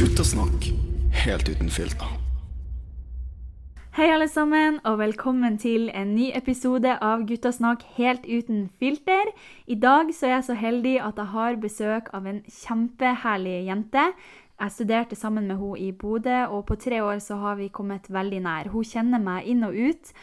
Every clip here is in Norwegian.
Guttasnakk helt uten filter. Hei, alle sammen, og velkommen til en ny episode av Guttasnakk helt uten filter. I dag så er jeg så heldig at jeg har besøk av en kjempeherlig jente. Jeg studerte sammen med henne i Bodø, og på tre år så har vi kommet veldig nær. Hun kjenner meg inn og ut,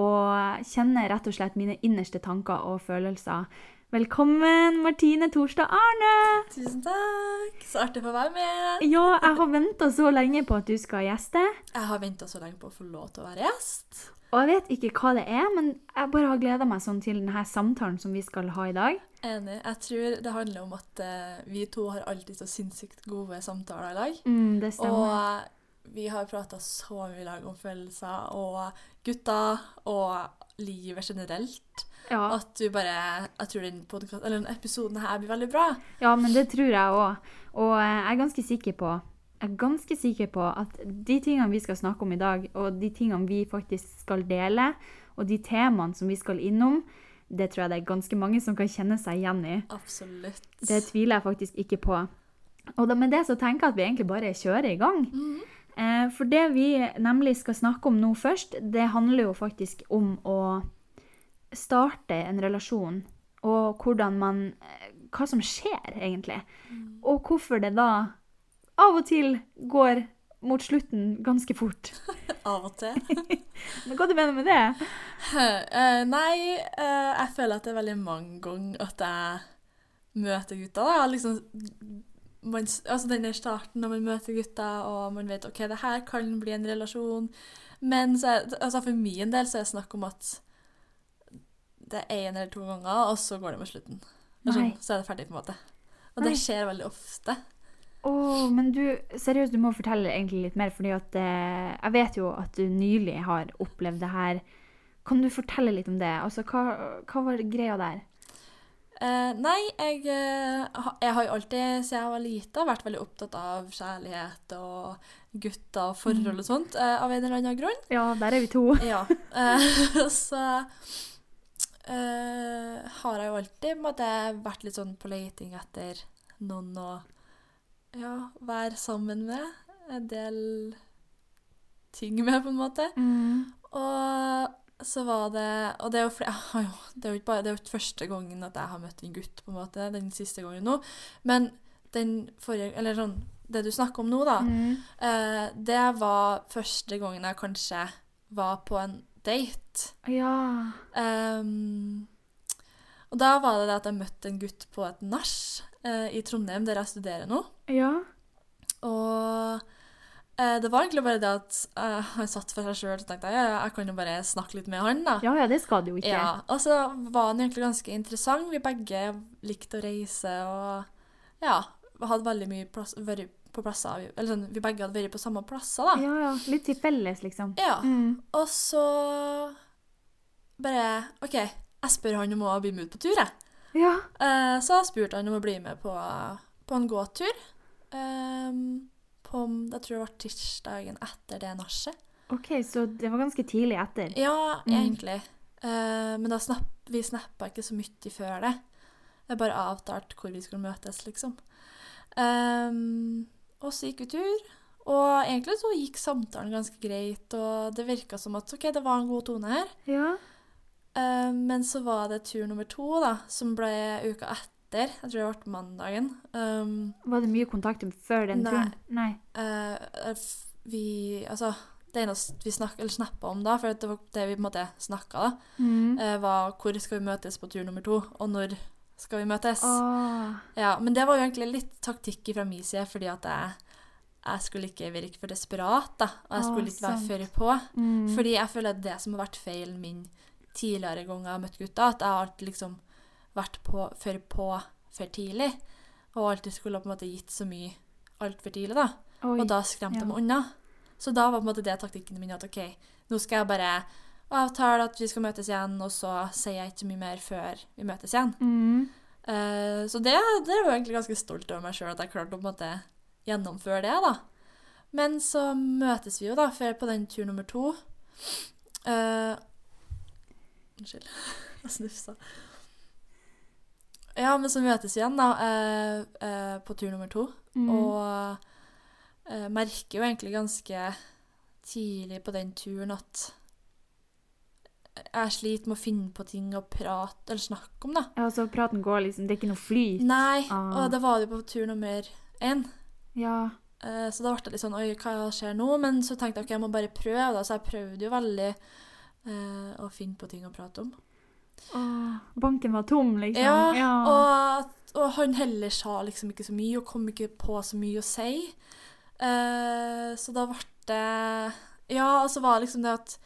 og kjenner rett og slett mine innerste tanker og følelser. Velkommen, Martine Torstad Arne! Tusen takk. Så artig å få være med. Ja, jeg har venta så lenge på at du skal gjeste. Jeg har venta så lenge på å få lov til å være gjest. Og jeg vet ikke hva det er, men jeg bare har gleda meg sånn til denne samtalen som vi skal ha i dag. Enig. Jeg tror det handler om at eh, vi to har alltid så sinnssykt gode samtaler i lag. Mm, det stemmer. Og eh, vi har prata så mye i dag om følelser og gutter og livet generelt. ja. At du bare Jeg tror den, podcast, eller den episoden her blir veldig bra. ja, men det tror jeg òg. Og eh, jeg er ganske sikker på jeg er ganske sikker på at de tingene vi skal snakke om i dag, og de tingene vi faktisk skal dele, og de temaene som vi skal innom, det tror jeg det er ganske mange som kan kjenne seg igjen i. Absolutt. Det tviler jeg faktisk ikke på. Og da, med det så tenker jeg at vi egentlig bare kjører i gang. Eh, for det vi nemlig skal snakke om nå først, det handler jo faktisk om å starte en relasjon, og hvordan man eh, Hva som skjer, egentlig. Og hvorfor det da av og til går mot slutten ganske fort. Av og til. Hva du mener med det? Uh, nei, uh, jeg føler at det er veldig mange ganger at jeg møter gutter. Jeg har Liksom, man, altså den der starten når man møter gutter, og man vet ok, det her kan bli en relasjon. Men så er, altså for min del så er det snakk om at det er én eller to ganger, og så går det med slutten. Sånn, så er det ferdig, på en måte. Og Nei. det skjer veldig ofte. Oh, men du, seriøst, du må fortelle egentlig litt mer, fordi at eh, jeg vet jo at du nylig har opplevd det her. Kan du fortelle litt om det? Altså, hva, hva var greia der? Eh, nei, jeg, eh, jeg har jo alltid, siden jeg var lita, vært veldig opptatt av kjærlighet og gutter og forhold og sånt, eh, av en eller annen grunn. Ja, der er vi to. Ja. Eh, så eh, har jeg jo alltid måtte, vært litt sånn på leiting etter noen å ja, være sammen med. En del ting med, på en måte. Mm. Og så var det Og det er jo, flere, jo, det er jo ikke bare det er jo ikke første gangen at jeg har møtt en gutt, på en måte, den siste gangen nå. Men den forrige Eller sånn Det du snakker om nå, da. Mm. Eh, det var første gangen jeg kanskje var på en date. Ja. Um, og da var det det at jeg møtte en gutt på et nach eh, i Trondheim, der jeg studerer nå. Ja. Og det var egentlig bare det at eh, han satt for seg sjøl og tenkte jeg, jeg kan jo bare snakke litt med han, da. Ja, ja, det skal du jo ikke. Ja, og så var han egentlig ganske interessant. Vi begge likte å reise og ja, hadde veldig mye plass, vært på plasser Eller sånn, vi begge hadde vært på samme plasser, da. Ja, ja. Litt til felles, liksom. Ja. Mm. Og så bare OK, jeg spør han om å bli med ut på tur, jeg. Ja. Eh, så jeg spurte han om å bli med på, på en gåtur. Um, på, jeg tror det var tirsdagen etter det nachet. OK, så det var ganske tidlig etter. Ja, Mm. egentlig. Eh, men da snapp, vi snappa ikke så mye før det. Jeg bare avtalte hvor vi skulle møtes, liksom. Um, og så gikk vi tur. Og egentlig så gikk samtalen ganske greit, og det virka som at OK, det var en god tone her. Ja. Uh, men så var det tur nummer to, da, som ble uka etter. Jeg tror det ble mandagen. Um, Var det mye kontakt før den Nei. turen? Nei. f- vi Altså, det eneste vi snak, eller snappa om da, for det var det vi på en måte snakka da, Mm. uh, var hvor skal vi møtes på tur nummer to, og når skal vi møtes. Oh. Ja, Men det var jo egentlig litt taktikk fra min side, fordi at jeg, jeg skulle ikke virke for desperat, da. Og jeg skulle skulle ikke være før på. Mm. Fordi jeg føler at det som har vært feil min tidligere ganger jeg har møtt gutter, at jeg har alltid liksom vært på, for på for tidlig. Og alltid skulle ha på en måte gitt så mye altfor tidlig, da. Oi. Og da skremte ja. de unna. Så da var på en måte det taktikken min at OK, nå skal jeg bare avtale at vi skal møtes igjen, og så sier jeg ikke mye mer før vi møtes igjen. Mm. Uh, så det, det var jeg egentlig ganske stolt over meg sjøl, at jeg klarte å på en måte gjennomføre det. da. Men så møtes vi jo da, før på den tur nummer to. Uh, Unnskyld. jeg snufsa. Ja, men så møtes vi igjen, da, eh, eh, på tur nummer to. Mm. Og eh, merker jo egentlig ganske tidlig på den turen at jeg sliter med å finne på ting å prate eller snakke om, da. Ja, så praten går liksom Det er ikke noe flyt? Nei, Ah. og det var det jo på tur nummer én. Ja. Eh, Så da ble det litt sånn Oi, hva skjer nå? Men så tenkte jeg ok, jeg må bare prøve, da. Så jeg prøvde jo veldig eh, å finne på ting å prate om. Åh, banken var tom, liksom? Ja, Og, og han heller sa liksom ikke så mye, og kom ikke på så mye å si. Uh, så da ble det Ja, og så var det liksom det at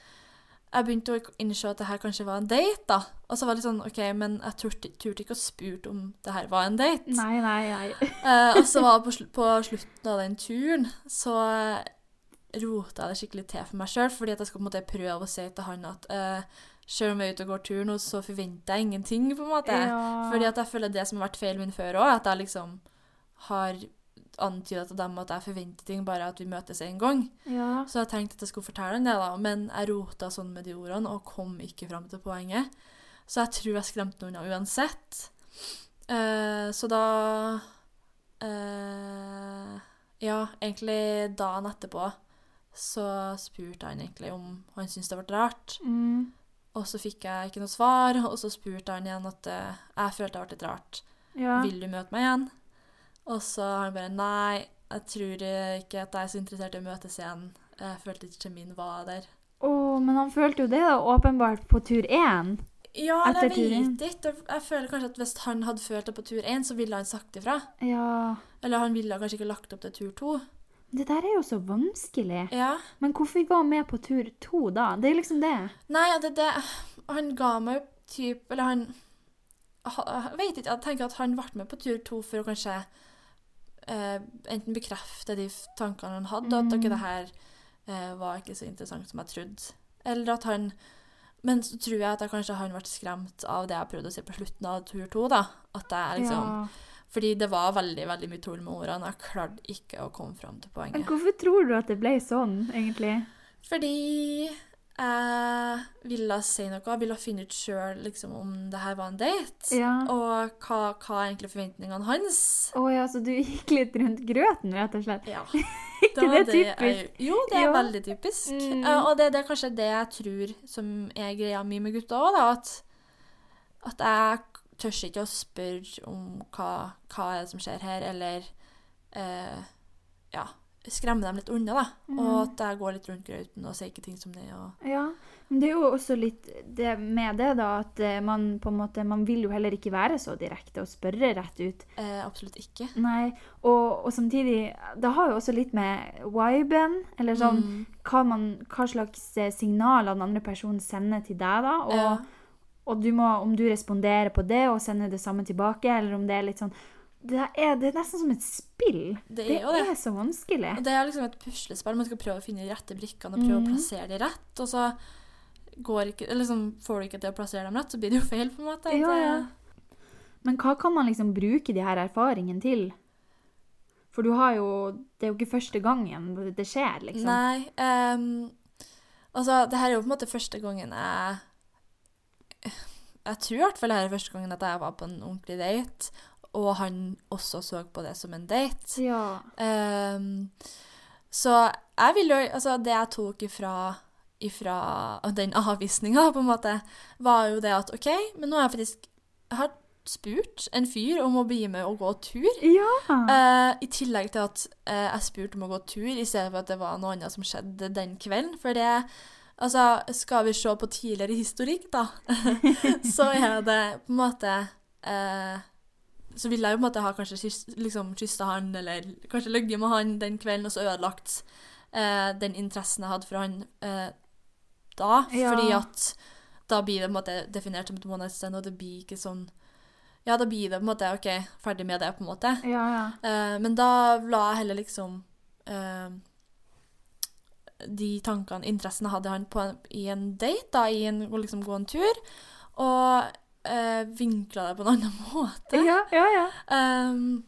jeg begynte å innse at det her kanskje var en date, da. Og så var det sånn OK, men jeg turte, turte ikke å spurt om det her var en date. Nei, nei, nei. uh, og så var det på, sl på slutten av den turen, så rota jeg det skikkelig til for meg sjøl, fordi at jeg skal på en måte prøve å si til han at uh, selv om jeg er ute og går tur nå, så forventer jeg ingenting, på en måte. Ja. Fordi at jeg føler det som har vært feilen min før òg, at jeg liksom har antyda til dem at jeg forventer ting, bare at vi møtes en gang. ja. Så jeg tenkte at jeg skulle fortelle han det, da, men jeg rota sånn med de ordene og kom ikke fram til poenget. Så jeg tror jeg skremte noen av uansett. Uh, så da uh, Ja, egentlig dagen etterpå så spurte han egentlig om han syntes det ble rart. Mm. Og så fikk jeg ikke noe svar, og så spurte han igjen at uh, jeg følte det var litt rart. ja. Vil du møte meg igjen? Og så har han bare Nei, jeg tror ikke at jeg er så interessert i å møtes igjen. Jeg følte ikke kjemien var der. Å, men han følte jo det da, åpenbart på tur én. Ja, jeg vet ikke. Jeg føler kanskje at hvis han hadde følt det på tur én, så ville han sagt ifra. Ja. Eller han ville kanskje ikke lagt opp til tur to. Det der er jo så vanskelig. Ja. Men hvorfor var han med på tur to da? Det er liksom det. Nei, det, det Han ga meg typ Eller han Jeg vet ikke. Jeg tenker at han ble med på tur to for å kanskje eh, enten bekrefte de tankene han hadde, at Mm. ikke det her eh, var ikke så interessant som jeg trodde. Eller at han Men så tror jeg at jeg kanskje han ble skremt av det jeg prøvde å si på slutten av tur to. da. At jeg liksom Ja. Fordi det var veldig veldig mye tull med ordene. Jeg klarte ikke å komme fram til poenget. Men hvorfor tror du at det ble sånn, egentlig? Fordi jeg ville si noe. Jeg ville finne ut sjøl liksom, om det her var en date. Ja. Og hva, hva er egentlig forventningene hans. Å ja, så du gikk litt rundt grøten, rett og slett? Ja. Ikke det, det typisk? jeg- jo, det er jo. veldig typisk. Mm. Uh, og det, det er kanskje det jeg tror som er greia mi med gutta òg. At, at jeg tør ikke å spørre om hva, hva er det som skjer her, eller eh, ja, skremme dem litt unna, da. Mm. Og at jeg går litt rundt grauten og sier ikke ting som det. Og, Ja, men det er jo også litt det med det, da, at eh, man på en måte Man vil jo heller ikke være så direkte og spørre rett ut. eh, absolutt ikke. Nei, og, og samtidig Det har jo også litt med viben, eller sånn Mm. hva, man, hva slags eh, signaler den andre personen sender til deg, da. Og, Ja. Og du må, om du responderer på det og sender det samme tilbake, eller om det er litt sånn Det er, det er nesten som et spill. Det er jo det. er så vanskelig. Og det er liksom et puslespill. Man skal prøve å finne de rette brikkene og prøve å Mhm. plassere de rett. Og så går ikke, eller liksom, får du ikke til å plassere dem rett, så blir det jo feil. på en måte. Ja, ja. Men hva kan man liksom bruke de her erfaringene til? For du har jo Det er jo ikke første gangen det skjer, liksom. Nei. Um, altså, det her er jo på en måte første gangen jeg Jeg tror i hvert fall det her er første gangen at jeg var på en ordentlig date, og han også så på det som en date. Ja. Um, så jeg vil jo Altså, det jeg tok ifra, ifra den avvisninga, på en måte, var jo det at OK, men nå har jeg faktisk Jeg har spurt en fyr om å bli med og gå tur. Ja. Uh, I tillegg til at uh, jeg spurte om å gå tur, i stedet for at det var noe annet som skjedde den kvelden. For det Altså, skal vi se på tidligere historikk, da, så er det på en måte eh, Så ville jeg jo på en måte ha kanskje liksom kyssa han, eller kanskje ligget med han den kvelden, og så ødelagt eh, den interessen jeg hadde for han eh, da. Ja. Fordi at da blir det på en måte definert som et one night stand, og det blir ikke sånn Ja, da blir det på en måte OK, ferdig med det, på en måte. Ja, ja. Eh, men da la jeg heller liksom eh, de tankene, interessene, hadde han på en, i en date, da, i en, liksom gå en tur, og eh, vinkla det på en annen måte. Ja, ja, ja. Um,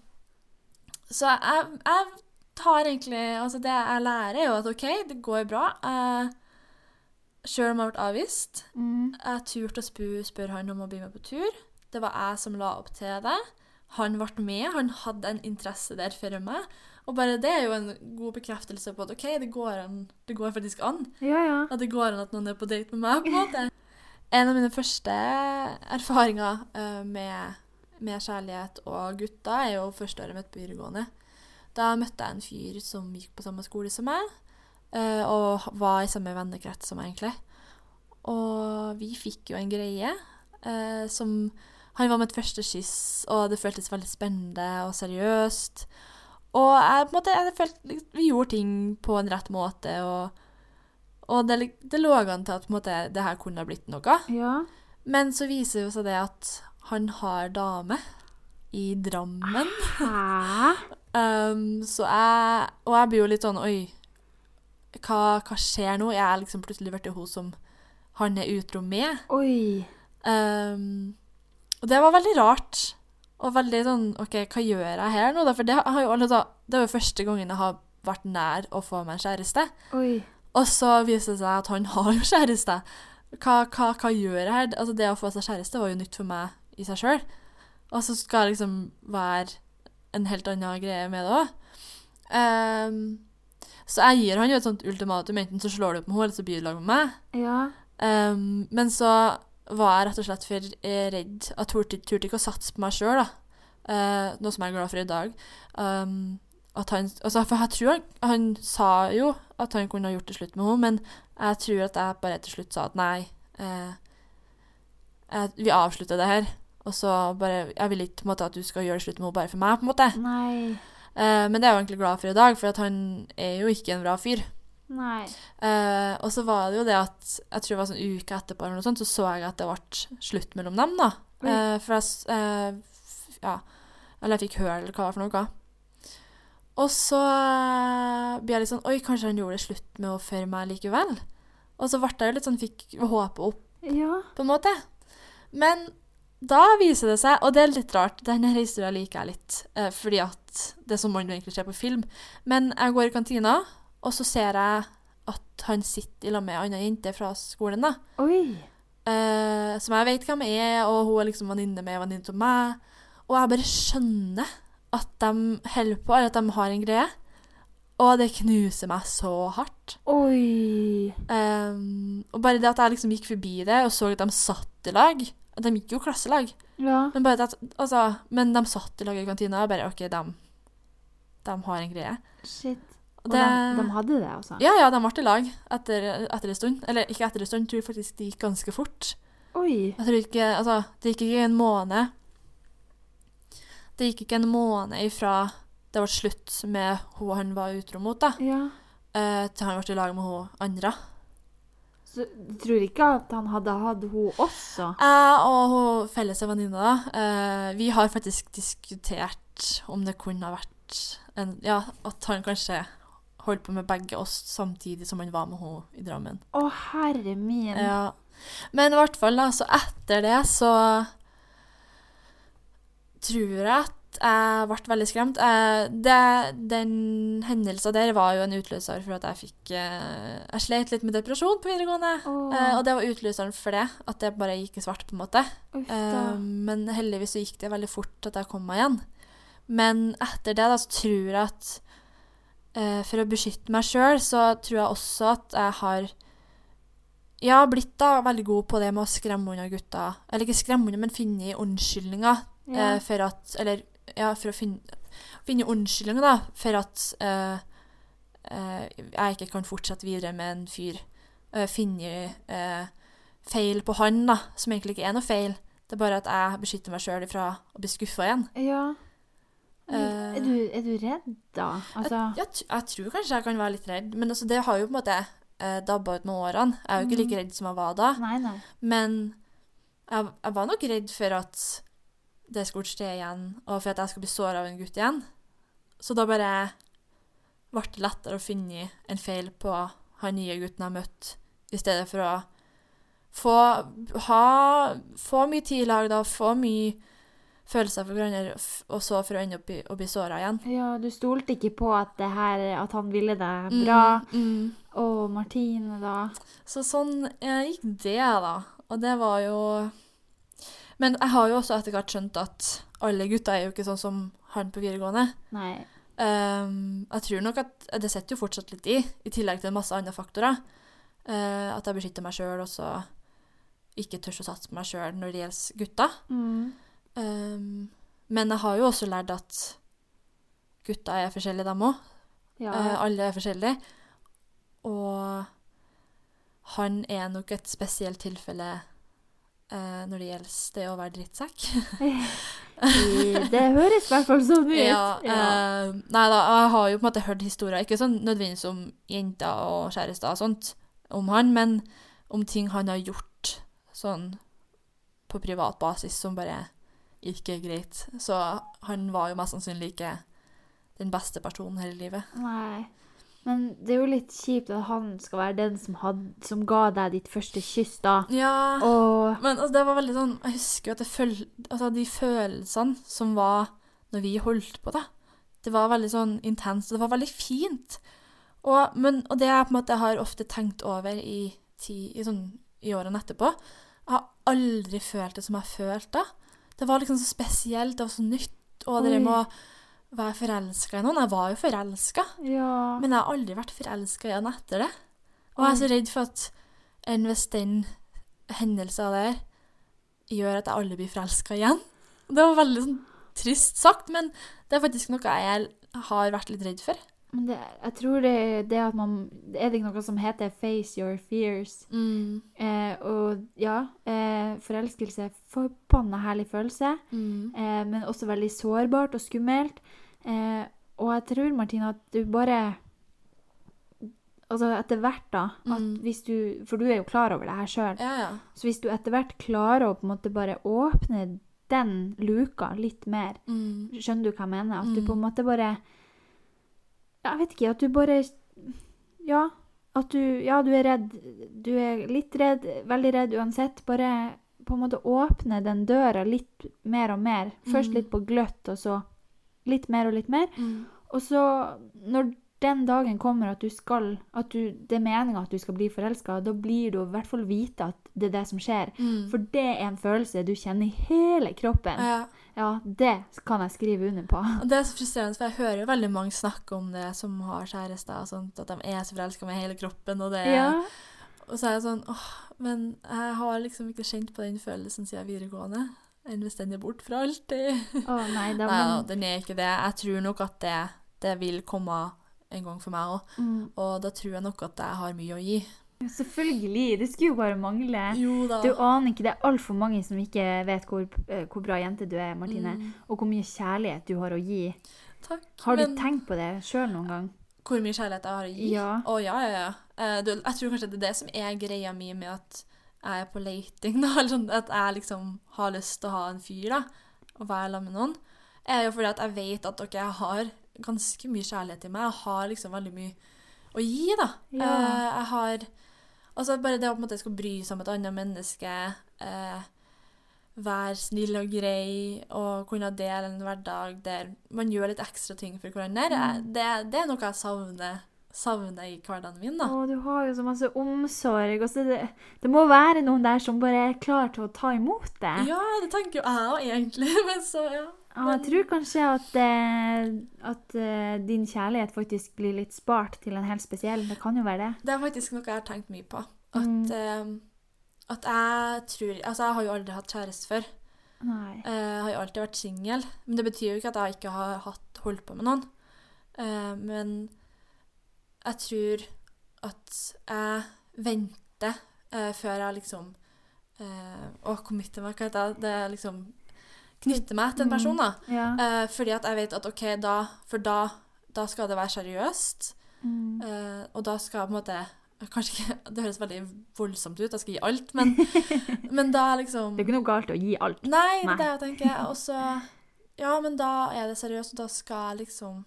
så jeg, jeg tar egentlig Altså, det jeg lærer, er jo at OK, det går bra. Uh, sjøl om jeg ble avvist. Mm. Jeg turte å spørre spørre han om å bli med på tur. Det var jeg som la opp til det. Han ble med, han hadde en interesse der for meg. Og bare det er jo en god bekreftelse på at OK, det går, an, det går faktisk an. Ja, ja. At det går an at noen er på date med meg, på en måte. En av mine første erfaringer eh, med, med kjærlighet og gutter er jo første året mitt på videregående. Da møtte jeg en fyr som gikk på samme skole som meg, eh, og var i samme vennekrets som meg, egentlig. Og vi fikk jo en greie eh, som Han var mitt første kyss, og det føltes veldig spennende og seriøst. Og jeg, på en måte, jeg følte vi gjorde ting på en rett måte, og og det, det lå an til at måte, det her kunne ha blitt noe. Ja. Men så viser jo seg det at han har dame i Drammen. Um, så jeg Og jeg blir jo litt sånn Oi, hva, hva skjer nå? Jeg er liksom plutselig blitt hun som han er utro med. Oi. Um, og det var veldig rart. Og veldig sånn OK, hva gjør jeg her nå, da? For det, har jo, altså, det var jo første gangen jeg har vært nær å få meg en kjæreste. Oi. Og så viser det seg at han har jo kjæreste. Hva, hva, hva gjør jeg her? Altså, det å få seg kjæreste var jo nytt for meg i seg sjøl. Og så skal det liksom være en helt annen greie med det òg. så jeg gir han jo et sånt ultimatum. Enten så slår du opp med henne, eller så blir du i lag med meg. Ja. Um, men så var jeg rett og slett for eh, redd. Jeg turte, turte ikke å satse på meg sjøl, da. Eh, noe som jeg er glad for i dag. Um, at han, altså, for jeg tror han, han sa jo at han kunne ha gjort det slutt med henne, men jeg tror at jeg bare til slutt sa at nei. Eh, jeg, vi avslutter det her. Og så bare Jeg vil ikke måte, at du skal gjøre det slutt med henne bare for meg, på en måte. Nei. Eh, men det er jeg jo egentlig glad for i dag, for at han er jo ikke en bra fyr. Nei. Eh, og så var det jo det at jeg tror det var sånn uke etterpå eller noe sånt, så så jeg at det ble slutt mellom dem, da. Eh, for jeg eh, Ja. Eller jeg fikk høre eller hva det var for noe. Og så eh, blir jeg litt sånn Oi, kanskje han gjorde det slutt med å føre meg likevel? Og så ble jeg litt sånn Fikk håpet opp, Ja. på en måte. Men da viser det seg, og det er litt rart, denne historien liker jeg litt, eh, fordi at det er som man egentlig ser på film. Men jeg går i kantina, og så ser jeg at han sitter i lag med ei anna jente fra skolen, da. Eh, som jeg vet hvem er, og hun er liksom venninne med en venninne av meg. Og jeg bare skjønner at de holder på, eller at de har en greie. Og det knuser meg så hardt. Oi. Um, og bare det at jeg liksom gikk forbi det og så at de satt i lag at De gikk jo klasselag, Ja. men at Altså, men de satt i lag i kantina, og bare OK, de, de har en greie. Shit. Og det, de, de hadde det, altså? Ja, ja, de ble i lag etter, etter en stund. Eller ikke etter en stund, jeg tror faktisk det gikk ganske fort. Oi. Jeg tror ikke Altså, det gikk ikke en måned Det gikk ikke en måned ifra det ble slutt med hun han var utro mot, da, Ja. eh, til han ble i lag med hun andre. Så du tror ikke at han hadde hatt hun også? Jeg og hun felles venninna, da, eh, vi har faktisk diskutert om det kunne ha vært en, Ja, at han kanskje holdt på med begge oss samtidig som han var med henne i Drammen. Å, herre min. Ja. Men i hvert fall, da, så etter det så tror jeg at jeg ble veldig skremt. Eh, det, den hendelsen der var jo en utløser for at jeg fikk eh, Jeg slet litt med depresjon på videregående. Eh, og det var utløseren for det, at det bare gikk i svart, på en måte. Ufta. Men heldigvis så gikk det veldig fort at jeg kom meg igjen. Men etter det da, så tror jeg at eh, for å beskytte meg sjøl, så tror jeg også at jeg har ja, blitt da veldig god på det med å skremme unna gutta. Eller ikke skremme unna, men finne unnskyldninger Ja. eh, for at Eller ja, for å finne, finne unnskyldninger, da, for at eh, eh, jeg ikke kan fortsette videre med en fyr. Uh, finne eh, feil på han, da, som egentlig ikke er noe feil. Det er bare at jeg beskytter meg sjøl ifra å bli skuffa igjen. Ja. Eh. er, du, er du redd, da? Altså Jeg, jeg, jeg tror kanskje jeg kan være litt redd, men altså, det har jo på en måte eh, dabba ut med årene. Jeg er jo ikke like redd som jeg var da. Nei, nei. Men jeg, jeg var nok redd for at det skulle skje igjen, og for at jeg skulle bli såra av en gutt igjen. Så da bare ble det lettere å finne en feil på han nye gutten jeg møtte, i stedet for å få, ha, få mye tid i lag, da, få mye følelser for hverandre, og så for å ende opp i, å bli såra igjen. Ja, du stolte ikke på at, det her, at han ville deg bra. Mm, mm. Og Martine, da. Så sånn jeg gikk det, da. Og det var jo Men jeg har jo også etter hvert skjønt at alle gutter er jo ikke sånn som han på videregående. Nei. Um, jeg tror nok at det sitter jo fortsatt litt i, i tillegg til en masse andre faktorer. Uh, at jeg beskytter meg sjøl, og så ikke tør å satse på meg sjøl når det gjelder gutter. Mm. Ehm, men jeg har jo også lært at gutta er forskjellige, dem òg. Ja. alle er forskjellige. Og han er nok et spesielt tilfelle uh, når det gjelder det å være drittsekk. Det høres i hvert fall sånn ut. Ja, eh, nei da, jeg har jo på en måte hørt historier, ikke sånn nødvendigvis om jenter og kjærester og sånt, om han, men om ting han har gjort sånn på privat basis som bare ikke greit. Så han var jo mest sannsynlig ikke den beste personen hele livet. Nei. Men det er jo litt kjipt at han skal være den som, had, som ga deg ditt første kyss, da. Ja, Og men altså, det var veldig sånn Jeg husker jo at det føl, altså, de følelsene som var når vi holdt på, da. Det var veldig sånn intenst, og det var veldig fint. Og, men, og det jeg på en måte har ofte tenkt over i, ti, i, sånn, i årene etterpå Jeg har aldri følt det som jeg følte da. Det var liksom så spesielt, det var så nytt. Og det med å være forelska i noen. Jeg var jo forelska. ja. Men jeg har aldri vært forelska igjen etter det. Og jeg er så redd for at enn hvis den hendelsen der gjør at jeg aldri blir forelska igjen. Det var veldig sånn trist sagt, men det er faktisk noe jeg har vært litt redd for. Men det, jeg tror det, det at man Er det noe som heter 'face your fears'? Mm. Eh, og ja, eh, forelskelse er forbanna herlig følelse, Mm. eh, men også veldig sårbart og skummelt. Eh, og jeg tror, Martine, at du bare Altså etter hvert, da Mm. hvis du, For du er jo klar over det her sjøl. Ja, ja. Så hvis du etter hvert klarer å på en måte bare åpne den luka litt mer Mm. Skjønner du hva jeg mener? At du Mm. på en måte bare Jeg vet ikke, at du bare Ja. At du Ja, du er redd. Du er litt redd, veldig redd uansett. Bare på en måte åpne den døra litt mer og mer. Først Mm. litt på gløtt, og så litt mer og litt mer. Mm. Og så, når den dagen kommer at du skal At du, det er meninga at du skal bli forelska, da blir du i hvert fall vite at det er det som skjer. Mm. For det er en følelse du kjenner i hele kroppen. ja. Ja, det kan jeg skrive under på. Det er så frustrerende, for jeg hører jo veldig mange snakke om det som har kjærester, og sånt, at de er så forelska med hele kroppen, og det Ja. Og så er jeg sånn åh, men jeg har liksom ikke kjent på den følelsen siden videregående. Enn hvis den er borte for alltid. Å nei, da Nei men, den er ikke det. Jeg tror nok at det, det vil komme en gang for meg òg. mm, Og da tror jeg nok at jeg har mye å gi. Selvfølgelig. Det skulle jo bare mangle. Jo da. Du aner ikke, Det er altfor mange som ikke vet hvor, eh, hvor bra jente du er, Martine. Mm, Og hvor mye kjærlighet du har å gi. takk. Har du Men tenkt på det sjøl noen gang? hvor mye kjærlighet jeg har å gi? Ja. Å ja, ja, ja. Eh, du, jeg tror kanskje det er det som er greia mi med at jeg er på leiting, da. Eller sånn at jeg liksom har lyst til å ha en fyr, da. Og være sammen med noen. Er jo fordi at jeg vet at dere har ganske mye kjærlighet i meg. Jeg har liksom veldig mye å gi, da. Ja. Eh, jeg har Altså bare det å på en måte skal bry seg om et annet menneske, eh, være snill og grei og kunne dele en hverdag der man gjør litt ekstra ting for hverandre, Mm. det, det er noe jeg savner, savner i hverdagen min, da. Å, du har jo så masse omsorg. Og så det, det må være noen der som bare er klar til å ta imot det. Ja, det tenker jo jeg òg, egentlig. Men så, ja. Ja, jeg tror kanskje at, eh, at eh, din kjærlighet faktisk blir litt spart til en helt spesiell. Det kan jo være det. Det er faktisk noe jeg har tenkt mye på. At, Mm. eh, at jeg tror Altså, jeg har jo aldri hatt kjæreste før. Nei. Eh, Jeg har jo alltid vært singel. Men det betyr jo ikke at jeg ikke har hatt, holdt på med noen. Eh, men jeg tror at jeg venter før jeg liksom eh, Å, committe meg, hva heter det? Det er liksom Knytte meg til en person, da. Ja. Uh, fordi at jeg vet at OK, da For da, da skal det være seriøst. Mm. Uh, og da skal på en måte Kanskje ikke Det høres veldig voldsomt ut, jeg skal gi alt, men, men da liksom Det er ikke noe galt å gi alt. Nei, det Nei. er det jeg tenker. Og så Ja, men da er det seriøst, og da skal jeg liksom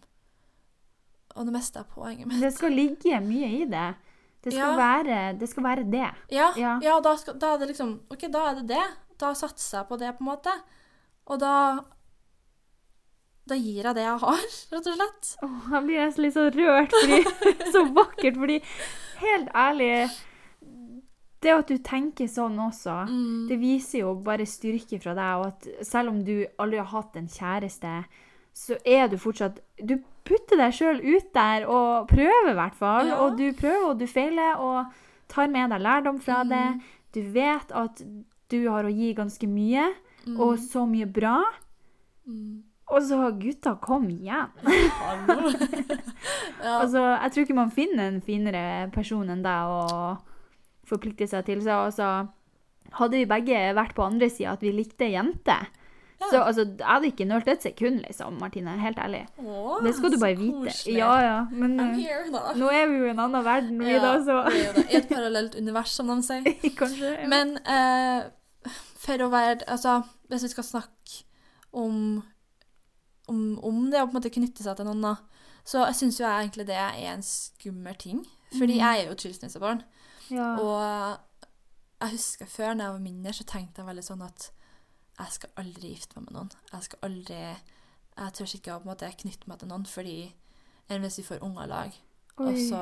Og det meste er poenget mitt. det skal ligge mye i det. Det skal, Ja. være, det skal være det. Ja, Ja. ja da, skal, da er det liksom OK, da er det det. Da satser jeg på det, på en måte. Og da Da gir jeg det jeg har, rett og slett. Åh, jeg blir nesten litt så rørt, fordi så vakkert. Fordi helt ærlig Det at du tenker sånn også, Mm. det viser jo bare styrke fra deg. Og at selv om du aldri har hatt en kjæreste, så er du fortsatt Du putter deg sjøl ut der og prøver, i hvert fall. Ja. Og du prøver og du feiler og tar med deg lærdom fra det. Du vet at du har å gi ganske mye, og så mye bra. Mm. Og så gutta, kom igjen! Ja. Altså, jeg tror ikke man finner en finere person enn deg å forplikte seg til. Så altså, hadde vi begge vært på andre sida at vi likte jenter, Ja. så altså, jeg hadde ikke nølt et sekund, liksom, Martine. Helt ærlig. Åh, Det skal du bare vite. koselig. Ja, ja. Men eh, here, nå er vi jo i en annen verden, vi da, så. I et parallelt univers, som de sier. kanskje. Men eh, for å være Altså, hvis vi skal snakke om, om, om det å på en måte knytte seg til noen, da, så jeg syns jo jeg egentlig det er en skummel ting. Fordi Mm. jeg er jo et skilsmissebarn. ja. Og jeg husker før da jeg var mindre, så tenkte jeg veldig sånn at jeg skal aldri gifte meg med noen. Jeg skal aldri Jeg tør ikke å på en måte knytte meg til noen, fordi enn hvis vi får unger i lag, og så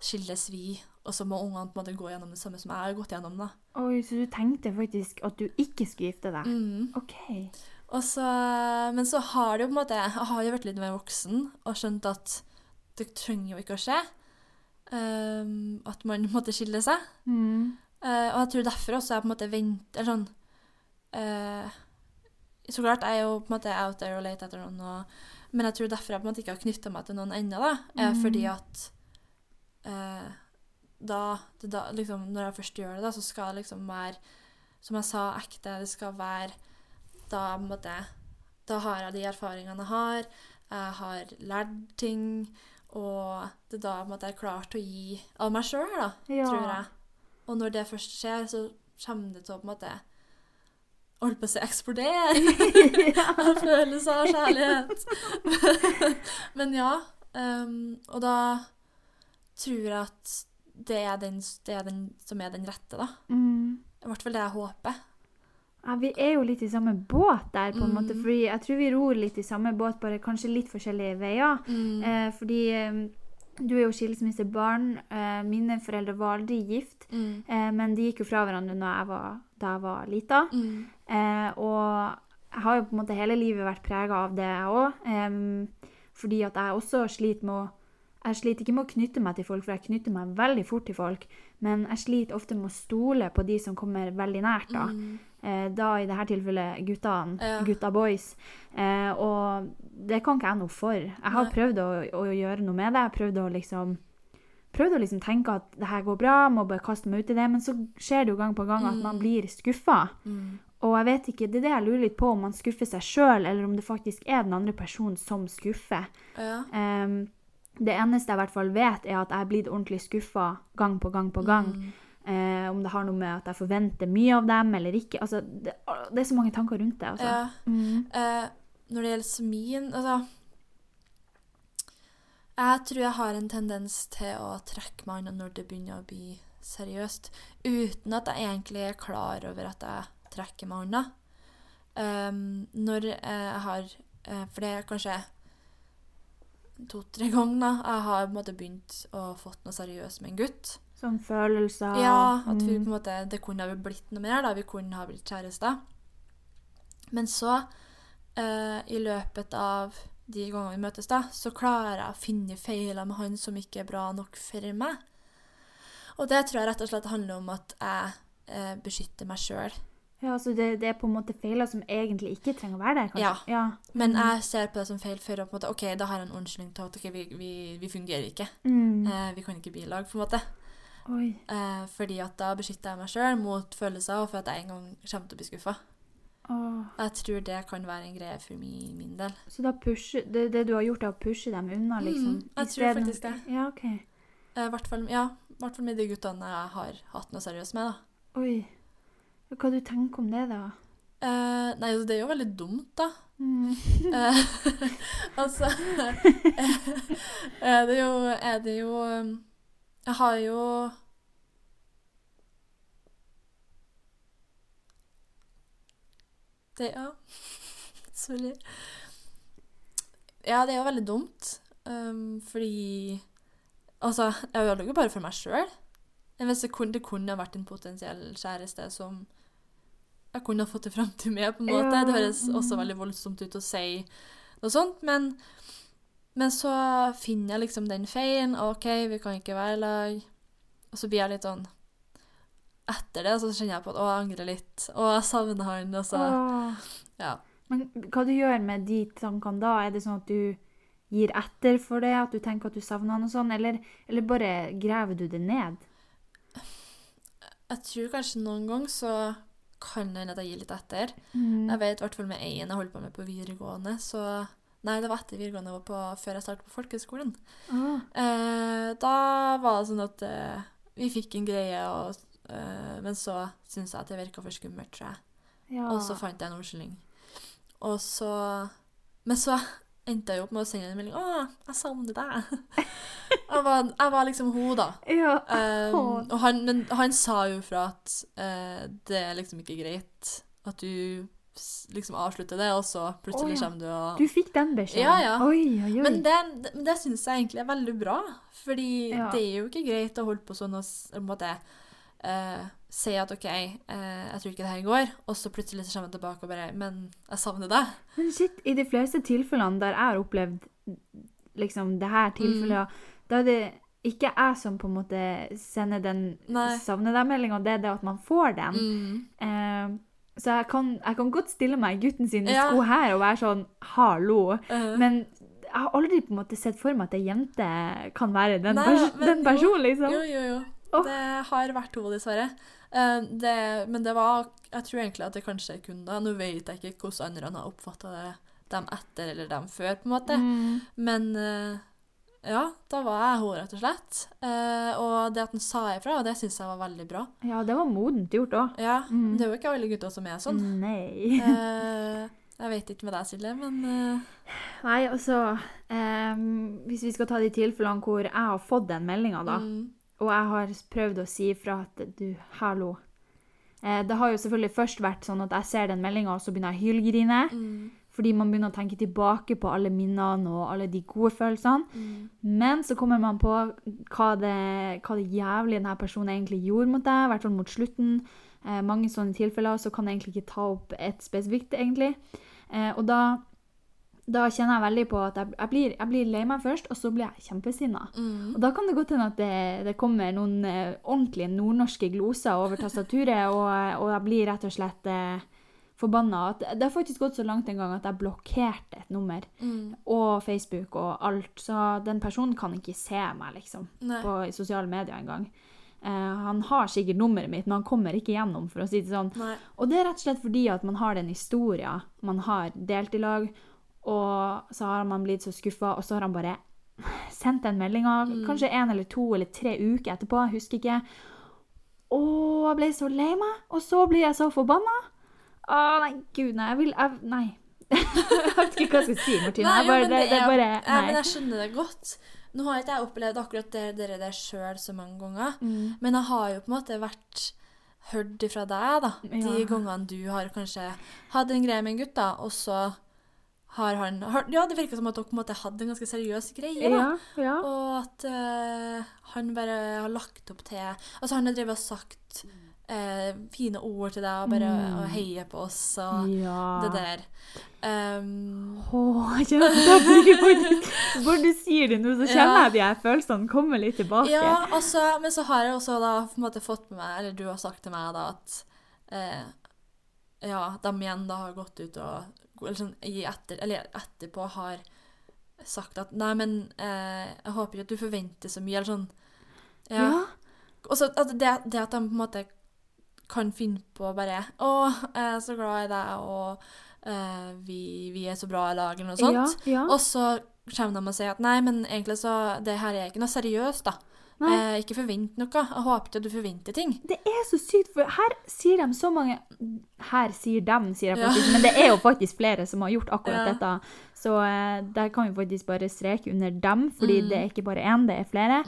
skilles vi, og så må ungene på en måte gå gjennom det samme som jeg har gått gjennom. da. Oi, så du tenkte faktisk at du ikke skulle gifte deg? Mm. OK. Og så, men så har det jo på en måte Jeg har jo vært litt mer voksen og skjønt at det trenger jo ikke å skje. Um, at man måtte skille seg. Mm. Uh, og jeg tror derfor også jeg på en måte venter sånn uh, Så klart jeg er jo på en måte out there og leter etter noen, og, men jeg tror derfor jeg på en måte ikke har knytta meg til noen ennå, da, er Mm. fordi at eh, da, det da liksom, Når jeg først gjør det, da, så skal det liksom være Som jeg sa, ekte. Det skal være Da på en måte Da har jeg de erfaringene jeg har. Jeg har lært ting. Og det er da måte jeg er klar til å gi av meg sjøl, da, Ja. tror jeg. Og når det først skjer, så kommer det til å på en måte Holdt på å si eksplodere av følelser av kjærlighet. Men ja. Um, og da tror at det er den, det er den som er den rette, da. Mm. I hvert fall det jeg håper. Ja, vi er jo litt i samme båt der, på en måte. Mm. Fordi jeg tror vi ror litt i samme båt, bare kanskje litt forskjellige veier. Eh, fordi eh, du er jo skilsmissebarn. Eh, mine foreldre var aldri gift. Mm. Eh, men de gikk jo fra hverandre jeg var, da jeg var lita. Mm. Eh, og jeg har jo på en måte hele livet vært prega av det, jeg òg. fordi at jeg også sliter med å Jeg sliter ikke med å knytte meg til folk, for jeg knytter meg veldig fort til folk. Men jeg sliter ofte med å stole på de som kommer veldig nært. da. Mm. Eh, da i dette tilfellet guttene, Ja. gutta boys. Eh, og det kan ikke jeg noe for. Jeg har Nei. prøvd å, å gjøre noe med det. Jeg prøvd å liksom prøvd å liksom tenke at det her går bra, må bare kaste meg ut i det. Men så skjer det jo gang på gang at man blir skuffa. Mm. Og jeg vet ikke, det er det jeg lurer litt på, om man skuffer seg sjøl, eller om det faktisk er den andre personen som skuffer. Ja. Em, det eneste jeg i hvert fall vet, er at jeg er blitt ordentlig skuffa gang på gang på gang. Mm. Eh, om det har noe med at jeg forventer mye av dem eller ikke. Altså, det, det er så mange tanker rundt det. Altså. ja. Mm. Eh, når det gjelder smien, Altså Jeg tror jeg har en tendens til å trekke meg unna når det begynner å bli seriøst, uten at jeg egentlig er klar over at jeg trekker meg unna. Um, når eh, jeg har eh, For det er kanskje to-tre ganger da, jeg har på en måte begynt å fått noe seriøst med en gutt. Sånn følelser. Ja, at vi mm. på en måte, det kunne ha blitt noe mer, da. Vi kunne ha blitt kjærester. Men så, eh, i løpet av de gangene vi møtes, da, så klarer jeg å finne feiler med han som ikke er bra nok for meg. Og det tror jeg rett og slett handler om at jeg eh, beskytter meg sjøl. Ja, så det, det er på en måte feiler som egentlig ikke trenger å være der, kanskje? Ja. ja. Men Mm. jeg ser på det som feil for å på en måte, OK, da har jeg en unnskyldning til at okay, vi, vi, vi fungerer ikke. Mm. Eh, vi kan ikke bli i lag, på en måte. Eh, fordi at da beskytter jeg meg sjøl mot følelser, og for at jeg en gang kommer til å bli skuffa. Oh. Jeg tror det kan være en greie for min, min del. Så da pusher, det, det du har gjort, er å pushe dem unna, liksom? Mm, jeg tror faktisk det. Ja, OK. Eh, hvert fall, ja, hvert fall med de guttene jeg har hatt noe seriøst med. da. Oi. Hva du tenker om det, da? Eh, nei, altså, det er jo veldig dumt, da. Mm. Eh, altså er Det jo, er det jo um, Jeg har jo Det, ja. Sorry. Ja, det er jo veldig dumt. Um, fordi Altså, jeg ødelegger jo bare for meg sjøl. Hvis det kunne, det kunne vært en potensiell kjæreste som jeg kunne ha fått det fram til meg, på en måte. Ja, Det høres også veldig voldsomt ut å si noe sånt, men, men så finner jeg liksom den feilen. OK, vi kan ikke være i lag. Og så blir jeg litt sånn Etter det så kjenner jeg på at å, jeg angrer litt. Å, jeg savner han. Og så Ja. Men hva du gjør med de tankene da? Er det sånn at du gir etter for det? At du tenker at du savner han og sånn? Eller, eller bare graver du det ned? Jeg tror kanskje noen ganger så kan hende at jeg gir litt etter. Mm. Jeg vet i hvert fall med én jeg holdt på med på videregående, så Nei, det var etter videregående, var på, før jeg startet på folkehøgskolen. Ah. Eh, da var det sånn at eh, vi fikk en greie, og, eh, men så syntes jeg at det virka for skummelt, tror jeg. Ja. Og så fant jeg en unnskyldning. Og så Men så endte jeg opp med å sende en melding. 'Å, jeg savner deg'. jeg, var, jeg var liksom hun, da. ja. Um, og han, men han sa jo fra at uh, det er liksom ikke greit at du liksom avslutter det, og så plutselig oh, ja. kommer du og Du fikk den beskjeden? Ja, ja. Oi, oi, oi. Men det, det, det syns jeg egentlig er veldig bra, fordi Ja. det er jo ikke greit å holde på sånn og på en måte eh, si at OK, eh, jeg tror ikke det her går, og så plutselig så kommer jeg tilbake og bare Men jeg savner deg. Men shit, i de fleste tilfellene der jeg har opplevd liksom det her tilfellet, Mm. da er det ikke jeg som på en måte sender den savner deg-meldinga, det er det at man får den. Mm. Eh, så jeg kan, jeg kan godt stille meg i gutten sine Ja. sko her og være sånn hallo, Eh, men jeg har aldri på en måte sett for meg at ei jente kan være den, Nei, pers den personen, liksom. Jo, jo, jo. Oh. Det har vært hun, dessverre. Eh, det, men det var Jeg tror egentlig at det kanskje er kun da. Nå vet jeg ikke hvordan andre har oppfatta det, dem etter eller dem før, på en måte. Mm. Men eh, ja, da var jeg hun, rett og slett. Eh, og det at han sa ifra, det syns jeg var veldig bra. Ja, det var modent gjort òg. Ja, Mm. Det er jo ikke alle gutter som er sånn. Nei. Jeg vet ikke med deg, Silje, men Nei, altså um, Hvis vi skal ta de tilfellene hvor jeg har fått den meldinga, da, mm, og jeg har prøvd å si ifra at du, hallo eh, Det har jo selvfølgelig først vært sånn at jeg ser den meldinga, og så begynner jeg å hylgrine. mm, Fordi man begynner å tenke tilbake på alle minnene og alle de gode følelsene. mm, Men så kommer man på hva det, hva det jævlige denne personen egentlig gjorde mot deg, i hvert fall mot slutten. Eh, mange sånne tilfeller, så kan jeg egentlig ikke ta opp et spesifikt, egentlig. Eh, og da, da kjenner jeg veldig på at jeg, jeg, blir, jeg blir lei meg først, og så blir jeg kjempesinna. mm. Og da kan det godt hende at det, det kommer noen eh, ordentlige nordnorske gloser over tastaturet, og, og jeg blir rett og slett eh, forbanna. At Det har faktisk gått så langt en gang at jeg blokkerte et nummer, Mm. og Facebook og alt, så den personen kan ikke se meg, liksom, Nei. på sosiale medier engang. Uh, han har sikkert nummeret mitt, men han kommer ikke gjennom, for å si det sånn. Nei. Og det er rett og slett fordi at man har den historien man har delt i lag, og så har man blitt så skuffa, og så har han bare sendt den meldinga, Mm. kanskje en eller to eller tre uker etterpå, jeg husker ikke. Å, jeg ble så lei meg, og så blir jeg så forbanna. Å, nei, gud, nei, jeg vil jeg, Nei. jeg vet ikke hva jeg skal si, Martine. Nei, jo, bare, men det, det er bare ja, men jeg skjønner det godt. Nå har ikke jeg opplevd akkurat det, det der sjøl så mange ganger, Mm. men jeg har jo på en måte vært hørt ifra deg, da. De Ja. gangene du har kanskje hatt en greie med en gutt, da, og så har han har, Ja, det virker som at dere måte hadde en ganske seriøs greie, da. Ja, ja. Og at uh, han bare har lagt opp til Altså, han har drevet og sagt uh, fine ord til deg og bare Mm. og heier på oss og ja. det der. Um, Åh, jeg Bare du sier det nå, så kjenner jeg de her følelsene komme litt tilbake. Ja, altså, men så har jeg også da på en måte fått med meg, eller du har sagt til meg da, at uh, ja, de igjen da har gått ut og eller sånn, etter, eller etterpå har sagt at nei, men eh, jeg håper ikke at du forventer så mye, eller sånn. Ja. Ja. Og så at det, det at de på en måte kan finne på bare Å, jeg er så glad i deg, og eh, vi, vi er så bra i lag, eller noe sånt. Ja, ja. Og så kommer de og sier at nei, men egentlig så Det her er ikke noe seriøst, da. Eh, ikke forvent noe. Jeg håper ikke at du forventer ting. Det er så sykt, for her sier de så mange Her sier dem, sier jeg Ja. men det er jo faktisk flere som har gjort akkurat Ja. dette. Så eh, der kan vi faktisk bare streke under dem, fordi Mm. det er ikke bare én, det er flere.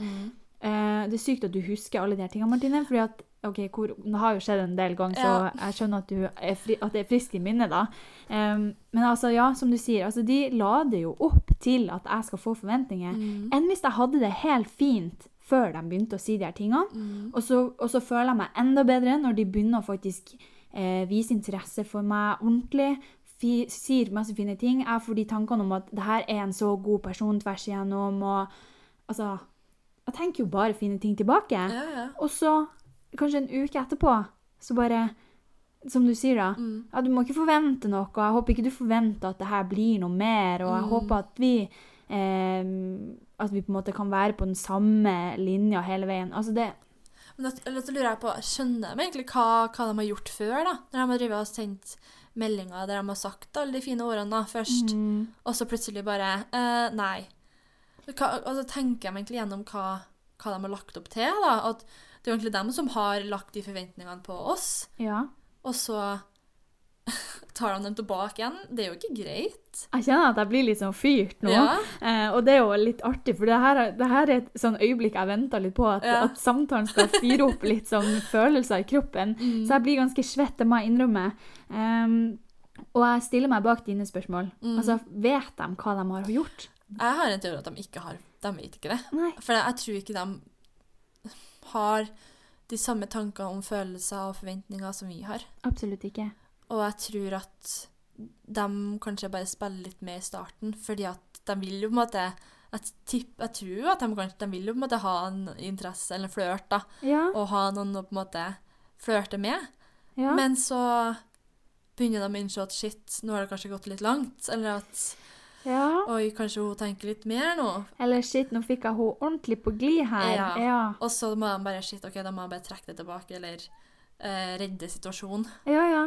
Eh, det er sykt at du husker alle de her tingene, Martine, fordi at OK, hvor, det har jo skjedd en del ganger, så Ja. jeg skjønner at, du er fri, at det er friskt i minnet, da. Um, men altså, ja, som du sier, altså, de lader jo opp til at jeg skal få forventninger. Mm. Enn hvis jeg hadde det helt fint før de begynte å si de her tingene. Mm. Og, så, og så føler jeg meg enda bedre når de begynner å faktisk eh, vise interesse for meg ordentlig. Fi, sier masse fine ting. Jeg får de tankene om at det her er en så god person tvers igjennom. Og altså Jeg tenker jo bare fine ting tilbake. Ja, ja. Og så, kanskje en uke etterpå, så bare Som du sier, da. Mm. Ja, du må ikke forvente noe. og Jeg håper ikke du forventer at det her blir noe mer. Og jeg Mm. håper at vi eh, At vi på en måte kan være på den samme linja hele veien. Altså det Men så lurer jeg på, Skjønner de egentlig hva, hva de har gjort før? da? Når de har drevet og sendt meldinger der de har sagt alle de fine ordene da, først, mm, og så plutselig bare eh, Nei. Hva, og så tenker de egentlig gjennom hva, hva de har lagt opp til. da, At det er jo egentlig dem som har lagt de forventningene på oss, Ja. og så tar de dem tilbake igjen. Det er jo ikke greit. Jeg kjenner at jeg blir litt sånn fyrt nå. Ja. Eh, og det er jo litt artig, for det her, er- det her er et sånn øyeblikk jeg venter litt på. At, Ja. at samtalen skal fyre opp litt sånn følelser i kroppen. Mm. Så jeg blir ganske svett, det må jeg innrømme. Um, og jeg stiller meg bak dine spørsmål. Mm. Altså, vet de hva de har gjort? Jeg har en teori at de ikke har De vet ikke det. Nei. For jeg tror ikke de har de samme tankene om følelser og forventninger som vi har. Absolutt ikke. Og jeg tror at de kanskje bare spiller litt med i starten, fordi at de vil jo på en måte Jeg, tipp, jeg tror at de, kanskje, de vil jo på en måte ha en interesse eller en flørt, da, Ja. og ha noen å på en måte flørte med. ja. Men så begynner de å innse at shit, nå har det kanskje gått litt langt, eller at ja. oi, kanskje hun tenker litt mer nå. Eller shit, nå fikk jeg henne ordentlig på glid her. Ja. Ja. Og så må de bare shit, ok, da må jeg bare trekke det tilbake, eller eh, redde situasjonen. ja, ja.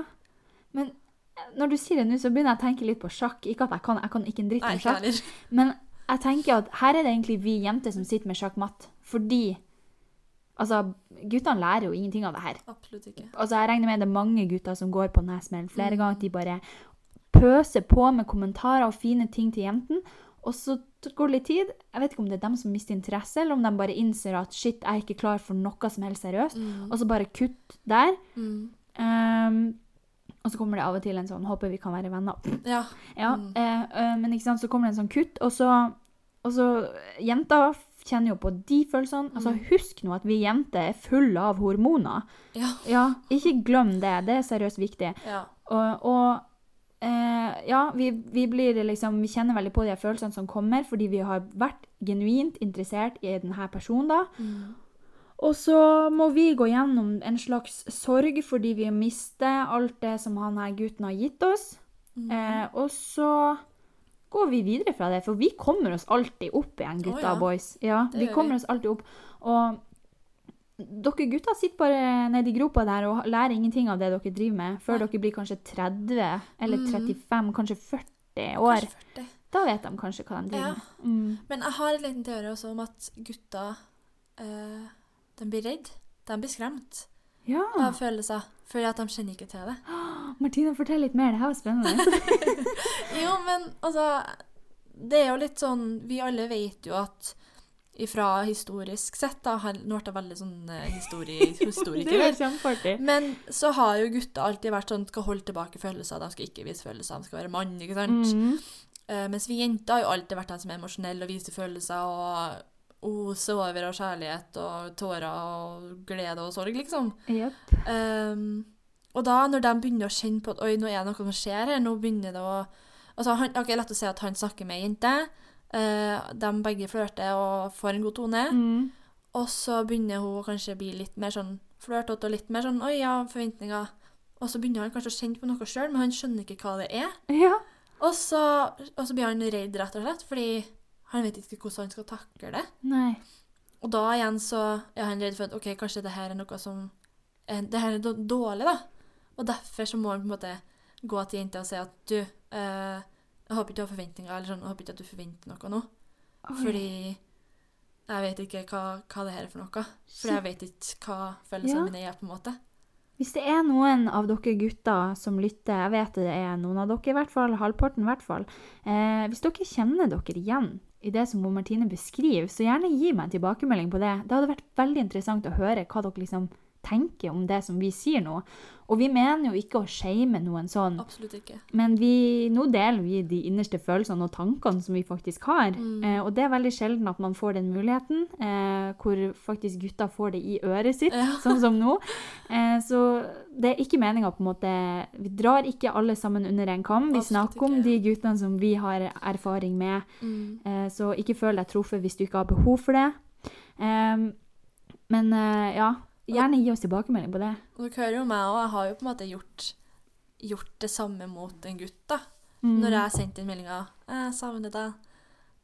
Men når du sier det nå, så begynner jeg å tenke litt på sjakk. Ikke at jeg kan, jeg kan ikke en dritt om sjakk. Men jeg tenker at her er det egentlig vi jenter som sitter med sjakkmatt. Fordi altså, guttene lærer jo ingenting av det her. Absolutt ikke. Altså, jeg regner med det er mange gutter som går på denne smellen flere Mm. ganger. De bare pøser på med kommentarer og fine ting til jentene. Og så går det litt tid. Jeg vet ikke om det er dem som mister interesse, eller om de bare innser at shit, jeg er ikke klar for noe som helst seriøst. Mm. Og så bare kutt der. Mm. Ehm, og så kommer det av og til en sånn 'håper vi kan være venner'. Ja. Ja, Mm. eh, eh, men ikke sant, så kommer det en sånn kutt, og så, og så Jenter kjenner jo på de følelsene. Altså, Mm. husk nå at vi jenter er fulle av hormoner. Ja. Ja, ikke glem det. Det er seriøst viktig. ja. Og, og eh, ja, vi, vi blir liksom Vi kjenner veldig på de følelsene som kommer, fordi vi har vært genuint interessert i denne personen, da. Mm. Og så må vi gå gjennom en slags sorg fordi vi mister alt det som han her gutten har gitt oss. Mm. Eh, og så går vi videre fra det, for vi kommer oss alltid opp igjen, gutta oh, ja. boys. Ja, Det vi kommer vi. oss alltid opp. Og dere gutta sitter bare nede i gropa der og lærer ingenting av det dere driver med, før Nei. dere blir kanskje 30 eller Mm. 35, kanskje 40 år. Kanskje 40. Da vet de kanskje hva de driver Ja. med. Mm. Men jeg har en liten teori også om at gutter eh, de blir redd. De blir skremt Ja. av følelser, fordi at de kjenner ikke til det. Martina, fortell litt mer. Det her var spennende. Jo, men altså Det er jo litt sånn Vi alle vet jo at ifra historisk sett da, Nå ble jeg veldig sånn eh, histori, historiker. er. Men så har jo gutter alltid vært sånn skal holde tilbake følelser. De skal ikke vise følelser, de skal være mann, ikke sant? Mm. Uh, mens vi jenter har jo alltid vært de som er emosjonelle og viser følelser og oser over av kjærlighet og tårer og glede og sorg, liksom. Yep. Um, og da, når de begynner å kjenne på at oi, nå er det noe som skjer her, nå begynner det å Altså, han, ok, Lett å si at han snakker med ei jente. Uh, de begge flørter og får en god tone. Mm. Og så begynner hun kanskje å bli litt mer sånn flørtete og litt mer sånn oi, ja, forventninger. Og så begynner han kanskje å kjenne på noe sjøl, men han skjønner ikke hva det er. Ja. Og så, og så blir han redd, rett og slett, fordi han vet ikke hvordan han skal takle det. Nei. Og da igjen så er han redd for at ok, kanskje det her er noe som eh, Det her er dårlig, da. Og derfor så må han på en måte gå til jenta og si at du, eh, jeg håper ikke du har forventninger, eller sånn, jeg håper ikke at du forventer noe nå. Oi. Fordi jeg vet ikke hva, hva det her er for noe. Fordi For jeg vet ikke hva følelsene Ja. mine er, på en måte. Hvis det er noen av dere gutter som lytter, jeg vet det er noen av dere i hvert fall, halvparten i hvert fall, eh, hvis dere kjenner dere igjen i det som Martine beskriver, så gjerne gi meg en tilbakemelding på det. Det hadde vært veldig interessant å høre hva dere liksom tenker om det som vi sier nå. Og vi mener jo ikke å shame noen sånn, Absolutt ikke. men vi, nå deler vi de innerste følelsene og tankene som vi faktisk har. Eh, og det er veldig sjelden at man får den muligheten, eh, hvor faktisk gutta får det i øret sitt, Ja. sånn som nå. Eh, så det er ikke meninga på en måte Vi drar ikke alle sammen under en kam. Vi Absolutt snakker om ikke. de guttene som vi har erfaring med. Mm. Eh, så ikke føl deg truffet hvis du ikke har behov for det. Em, men eh, ja, gjerne gi oss tilbakemelding på det. Dere hører jo meg, òg. jeg har jo på en måte gjort, gjort det samme mot en gutt, da. Mm. Når jeg sendte inn meldinga 'Jeg savner deg',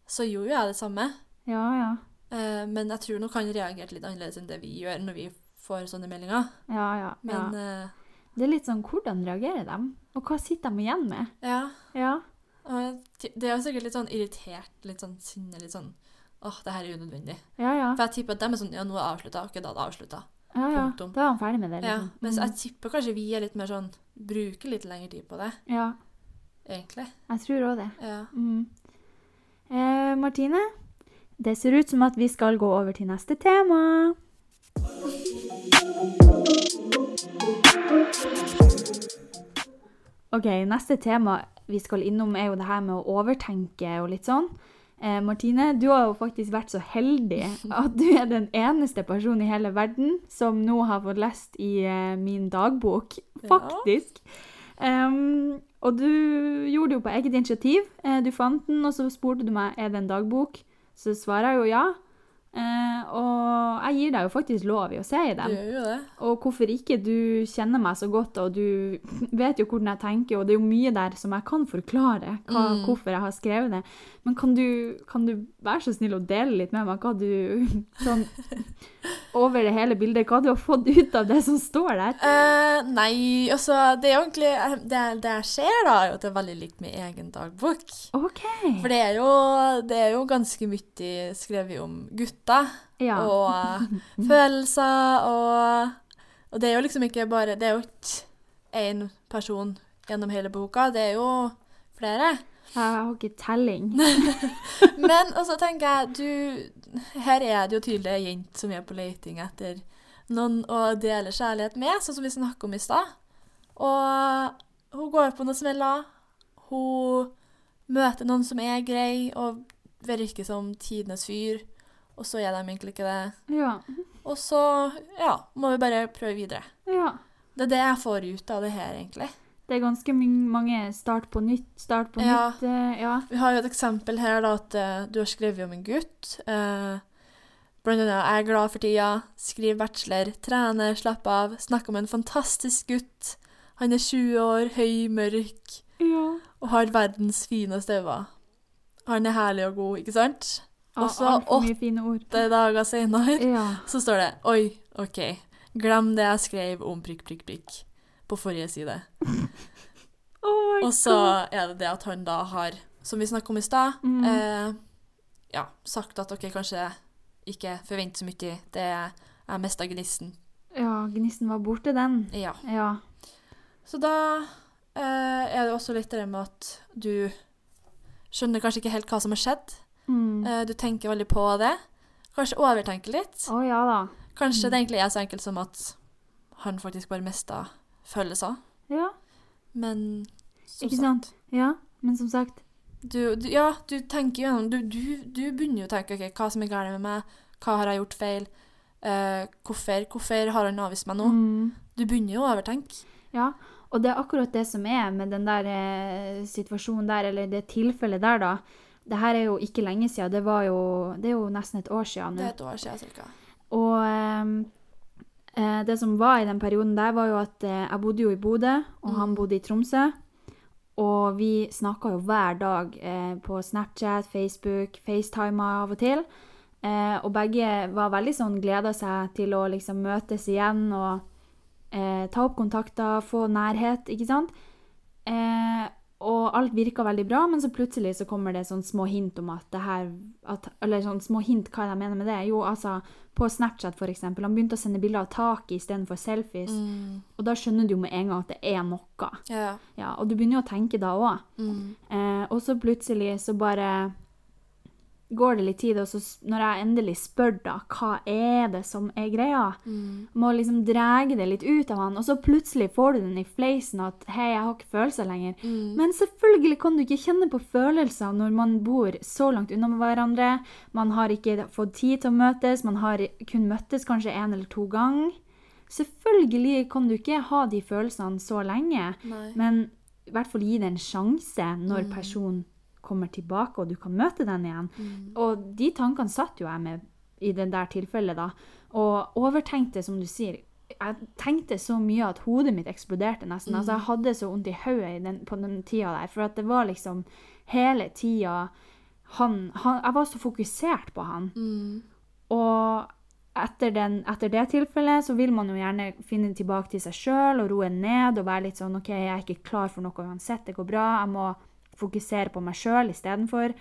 så gjorde jo jeg det samme. Ja, ja. Eh, men jeg tror nok han reagerte litt annerledes enn det vi gjør når vi får sånne meldinger. Ja, ja. Men ja. Uh, Det er litt sånn hvordan reagerer de? Og hva sitter de igjen med? ja. Ja. Det er jo sikkert litt sånn irritert, litt sånn sinne, litt sånn åh, det her er unødvendig. Ja, ja. For jeg tipper at de er sånn ja, nå er det avslutta. Ok, da er det avslutta. Ja, ja. Punktum. Da er han ferdig med det. Ja, Liksom. mens Mm. jeg tipper kanskje vi er litt mer sånn Bruker litt lengre tid på det, Ja, egentlig. jeg tror òg det. Ja. Mm. Eh, Martine, det ser ut som at vi skal gå over til neste tema. Ok, neste tema vi skal innom er jo det her med å overtenke og litt sånn. Eh, Martine, du har jo faktisk vært så heldig at du er den eneste personen i hele verden som nå har fått lest i eh, min dagbok, Ja. faktisk. Og du gjorde det jo på eget initiativ. Eh, du fant den, og så spurte du meg er det en dagbok. Så svarer jeg jo ja. Eh, og jeg gir deg jo faktisk lov i å se i Du gjør jo det. Og hvorfor ikke? Du kjenner meg så godt, og du vet jo hvordan jeg tenker, og det er jo mye der som jeg kan forklare hva, Mm. hvorfor jeg har skrevet det. Men kan du, kan du være så snill å dele litt med meg hva du sånn over det hele bildet, hva du har fått ut av det som står der? Uh, nei, altså Det er jo egentlig eh, Det, det jeg ser, da, er jo at det er veldig likt min egen dagbok. Okay. For det er jo, det er jo ganske mye skrevet om gutter Ja. og eh, følelser og Og det er jo liksom ikke bare Det er jo ikke én person gjennom hele boka, det er jo flere. Jeg har ikke telling. Men også tenker jeg du, Her er det jo tydelig ei jente som er på leiting etter noen å dele kjærlighet med, sånn som vi snakket om i stad. Og hun går på noen smeller. Hun møter noen som er grei og virker som tidenes fyr, og så er de egentlig ikke det. Ja. Og så ja, må vi bare prøve videre. ja. Det er det jeg får ut av det her, egentlig. Det er ganske mange start på nytt, start på Ja. nytt. eh, Ja. Vi har jo et eksempel her, da, at eh, du har skrevet om en gutt. eh, blant annet 'Jeg er glad for tida', skriver bachelor, trener, slapp av, snakker om en fantastisk gutt. Han er 20 år, høy, mørk ja. og har verdens fineste øyne. Han er herlig og god, ikke sant? Og så åtte dager senere Ja. så står det 'Oi, OK, glem det jeg skrev om prikk, prikk, prikk' på forrige side. Oh Og så er det det at han da har, som vi snakket om i stad, Mm. eh, ja, sagt at OK, kanskje ikke forvent så mye. Det er Jeg mista gnisten. Ja, gnisten var borte, den. Ja. Ja. Så da eh, er det også litt det med at du skjønner kanskje ikke helt hva som har skjedd. Mm. Eh, du tenker veldig på det. Kanskje overtenker litt. ja da. Kanskje Mm. det egentlig er så enkelt som at han faktisk bare mista følelser. Ja, Men som ikke sagt sant? Ja, men som sagt du, du, ja, du tenker gjennom du, du, du begynner jo å tenke ok, hva som er galt med meg, hva har jeg gjort feil, Uh, hvorfor, hvorfor har han avvist meg nå? mm. Du begynner jo å overtenke. Ja, og det er akkurat det som er med den der eh, situasjonen der, eller det tilfellet der, da. Det her er jo ikke lenge siden. Det, var jo, det er jo nesten et år siden Det er et år siden cirka. Og ehm, eh, det som var i den perioden der, var jo at eh, jeg bodde jo i Bodø, og han Mm. bodde i Tromsø. Og vi snakka jo hver dag eh, på Snapchat, Facebook, FaceTime av og til. Eh, og begge var veldig sånn gleda seg til å liksom møtes igjen og eh, ta opp kontakter, få nærhet, ikke sant? Eh, og alt virka veldig bra, men så plutselig så kommer det sånn små hint om at det her at, Eller sånn små hint, hva jeg mener med det? Jo, altså, på Snapchat, for eksempel. Han begynte å sende bilder av taket istedenfor selfies. Mm. Og da skjønner du jo med en gang at det er noe. Ja. Ja, og du begynner jo å tenke da òg. Mm. Eh, og så plutselig så bare går det litt tid, og så når jeg endelig spør da, hva er det som er greia, må liksom drege det litt ut av han, og så plutselig får du den i fleisen at hei, jeg har ikke følelser lenger. Men selvfølgelig kan du ikke kjenne på følelser når man bor så langt unna med hverandre, man har ikke fått tid til å møtes, man har kun møttes kanskje en eller to ganger. Selvfølgelig kan du ikke ha de følelsene så lenge, Nei. men i hvert fall gi det en sjanse når personen kommer tilbake og du kan møte den igjen. Og de tankene satt jo jeg med i det der tilfellet, da. Og overtenkte, som du sier. Jeg tenkte så mye at hodet mitt eksploderte nesten. Altså, jeg hadde så vondt i hodet på den tida der. For at det var liksom hele tida han, han Jeg var så fokusert på han. Mm. Og etter, den, etter det tilfellet så vil man jo gjerne finne tilbake til seg sjøl og roe ned og være litt sånn OK, jeg er ikke klar for noe uansett, det går bra. Jeg må fokusere på meg sjøl istedenfor.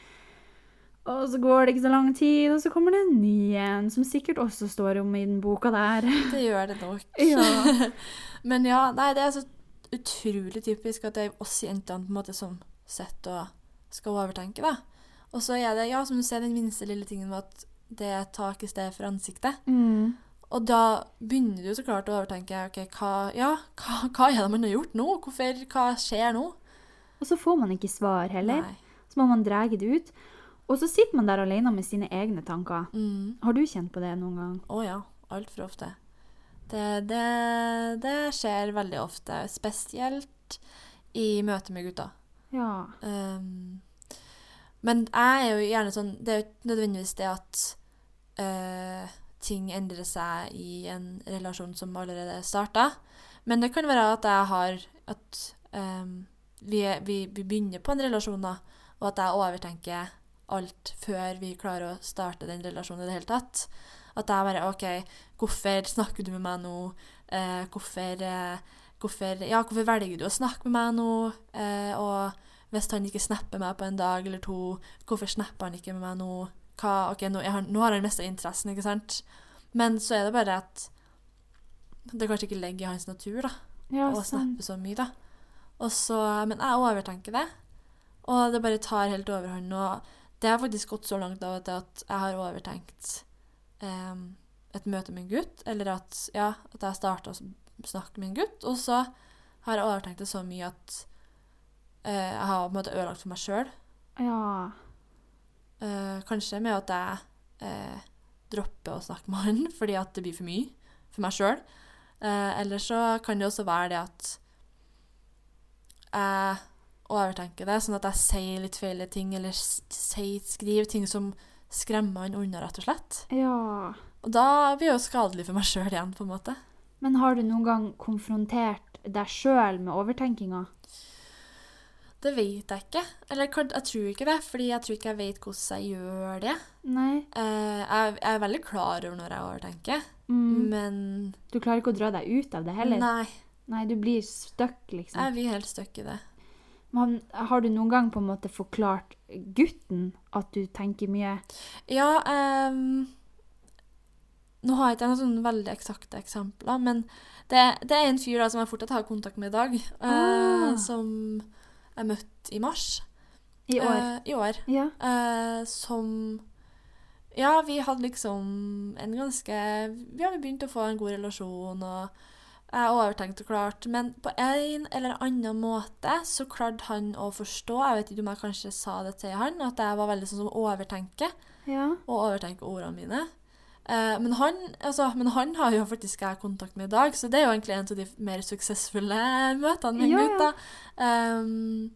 Og så går det ikke så lang tid, og så kommer det en ny en, som sikkert også står om i den boka der. Det gjør det nok. Ja. Men ja, nei, det er så utrolig typisk at det er oss jentene på en måte som sitter og skal overtenke, da. Og så er det, ja, som du ser, den minste lille tingen med at det er tak i stedet for ansiktet. Mm. Og da begynner du så klart å overtenke ok, hva, ja, hva, hva er det man har gjort nå? Hvorfor, hva skjer nå? Og så får man ikke svar heller. Nei. Så må man dra det ut. Og så sitter man der alene med sine egne tanker. Mm. Har du kjent på det noen gang? Å ja, altfor ofte. Det, det, det skjer veldig ofte, spesielt i møte med gutter. Ja. Um, men jeg er jo gjerne sånn Det er jo ikke nødvendigvis det at uh, ting endrer seg i en relasjon som allerede starta. Men det kan være at jeg har At um, vi, vi, vi begynner på en relasjon, da, og at jeg overtenker alt før vi klarer å starte den relasjonen i det hele tatt. At jeg bare OK, hvorfor snakker du med meg nå? Eh, hvorfor, eh, hvorfor, ja, hvorfor velger du å snakke med meg nå? Eh, og hvis han ikke snapper meg på en dag eller to, hvorfor snapper han ikke med meg nå? Hva, ok, nå, har, nå har han mista interessen, ikke sant? Men så er det bare at det kanskje ikke ligger i hans natur da, ja å snappe så mye. da. Og så, men jeg overtenker det, og det bare tar helt overhånd. Og det har faktisk gått så langt av og til at jeg har overtenkt um, et møte med en gutt, eller at, ja, at jeg starta å snakke med en gutt, og så har jeg overtenkt det så mye at uh, jeg har på en måte ødelagt for meg sjøl. Ja. Uh, kanskje med at jeg uh, dropper å snakke med han fordi at det blir for mye for meg sjøl. Eller så kan det også være det at jeg overtenker det, sånn at jeg sier litt feil ting, eller skriver ting som skremmer han unna, rett og slett. ja. Og da blir det jo skadelig for meg sjøl igjen, på en måte. Men har du noen gang konfrontert deg sjøl med overtenkinga? Det vet jeg ikke. Eller jeg tror ikke det, fordi jeg tror ikke jeg vet hvordan jeg gjør det. Nei. Eh, jeg, jeg er veldig klar over når jeg overtenker, Mm. men Du klarer ikke å dra deg ut av det heller? nei. Nei, du blir stuck, liksom. Jeg blir helt stuck i det. Men har du noen gang på en måte forklart gutten at du tenker mye? Ja, um, nå har jeg ikke noen sånn veldig eksakte eksempler, men det, det er en fyr da, som jeg fortsatt har kontakt med i dag, ah. uh, som jeg møtte i mars I år? Uh, i år. ja. Uh, som Ja, vi hadde liksom en ganske Vi hadde begynt å få en god relasjon, og jeg overtenkte klart. Men på en eller annen måte så klarte han å forstå Jeg vet ikke om jeg kanskje sa det til han, at jeg var veldig sånn som overtenker ja. og overtenke ordene mine. Eh, men, han, altså, men han har jo faktisk jeg kontakt med i dag, så det er jo egentlig en av de mer suksessfulle møtene med Ja, gutt. da. Ehm,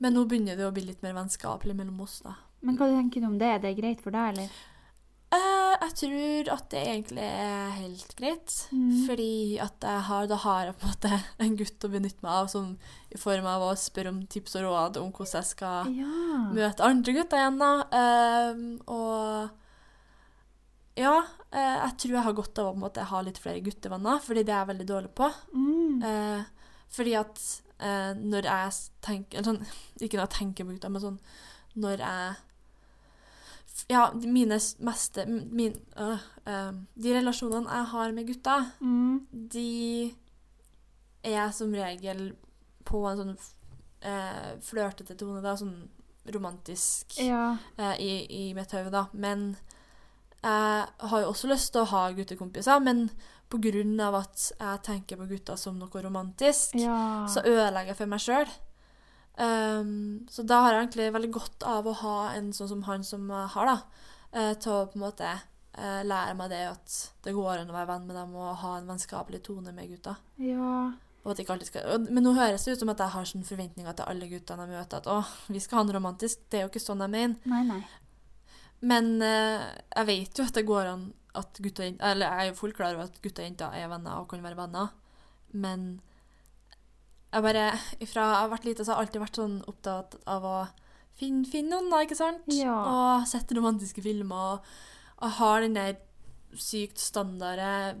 men nå begynner det å bli litt mer vennskapelig mellom oss, da. Men hva tenker du om det? Er det greit for deg, eller? Eh, jeg tror at det egentlig er helt greit. Mm. Fordi at jeg har, da har jeg på en måte en gutt å benytte meg av som, i form av å spørre om tips og råd om hvordan jeg skal Ja. møte andre gutter igjen, da. Uh, og ja, uh, jeg tror jeg har godt av å måte ha litt flere guttevenner, fordi det er jeg veldig dårlig på. Mm. Fordi at når jeg tenker sånn, Ikke når jeg tenker på gutter, men sånn når jeg Ja, mine meste min, øh, øh, De relasjonene jeg har med gutta, Mm. de er som regel på en sånn øh, flørtete tone, da, sånn romantisk Ja. eh, i, i mitt hode, da. Men jeg har jo også lyst til å ha guttekompiser, men av at jeg tenker på gutter som noe romantisk, ja. så ødelegger jeg for meg sjøl. Så da har jeg egentlig veldig godt av å ha en sånn som han som jeg har, da, Uh, til å på en måte uh, lære meg det at det går an å være venn med dem og ha en vennskapelig tone med gutta. ja. Og at ikke alltid skal, men nå høres det ut som at jeg har sånn forventninger til alle guttene jeg møter. At å, vi skal ha en romantisk. Det er jo ikke sånn jeg mener. Nei, nei. Men uh, jeg vet jo at det går an at gutter Eller jeg er jo fullt klar over at gutter og jenter er venner og kan være venner. Men jeg bare Ifra jeg har vært lite, så har jeg alltid vært sånn opptatt av å finne, finne noen, da, ikke sant? Ja. Og sette romantiske filmer. Og, og har den der sykt standarde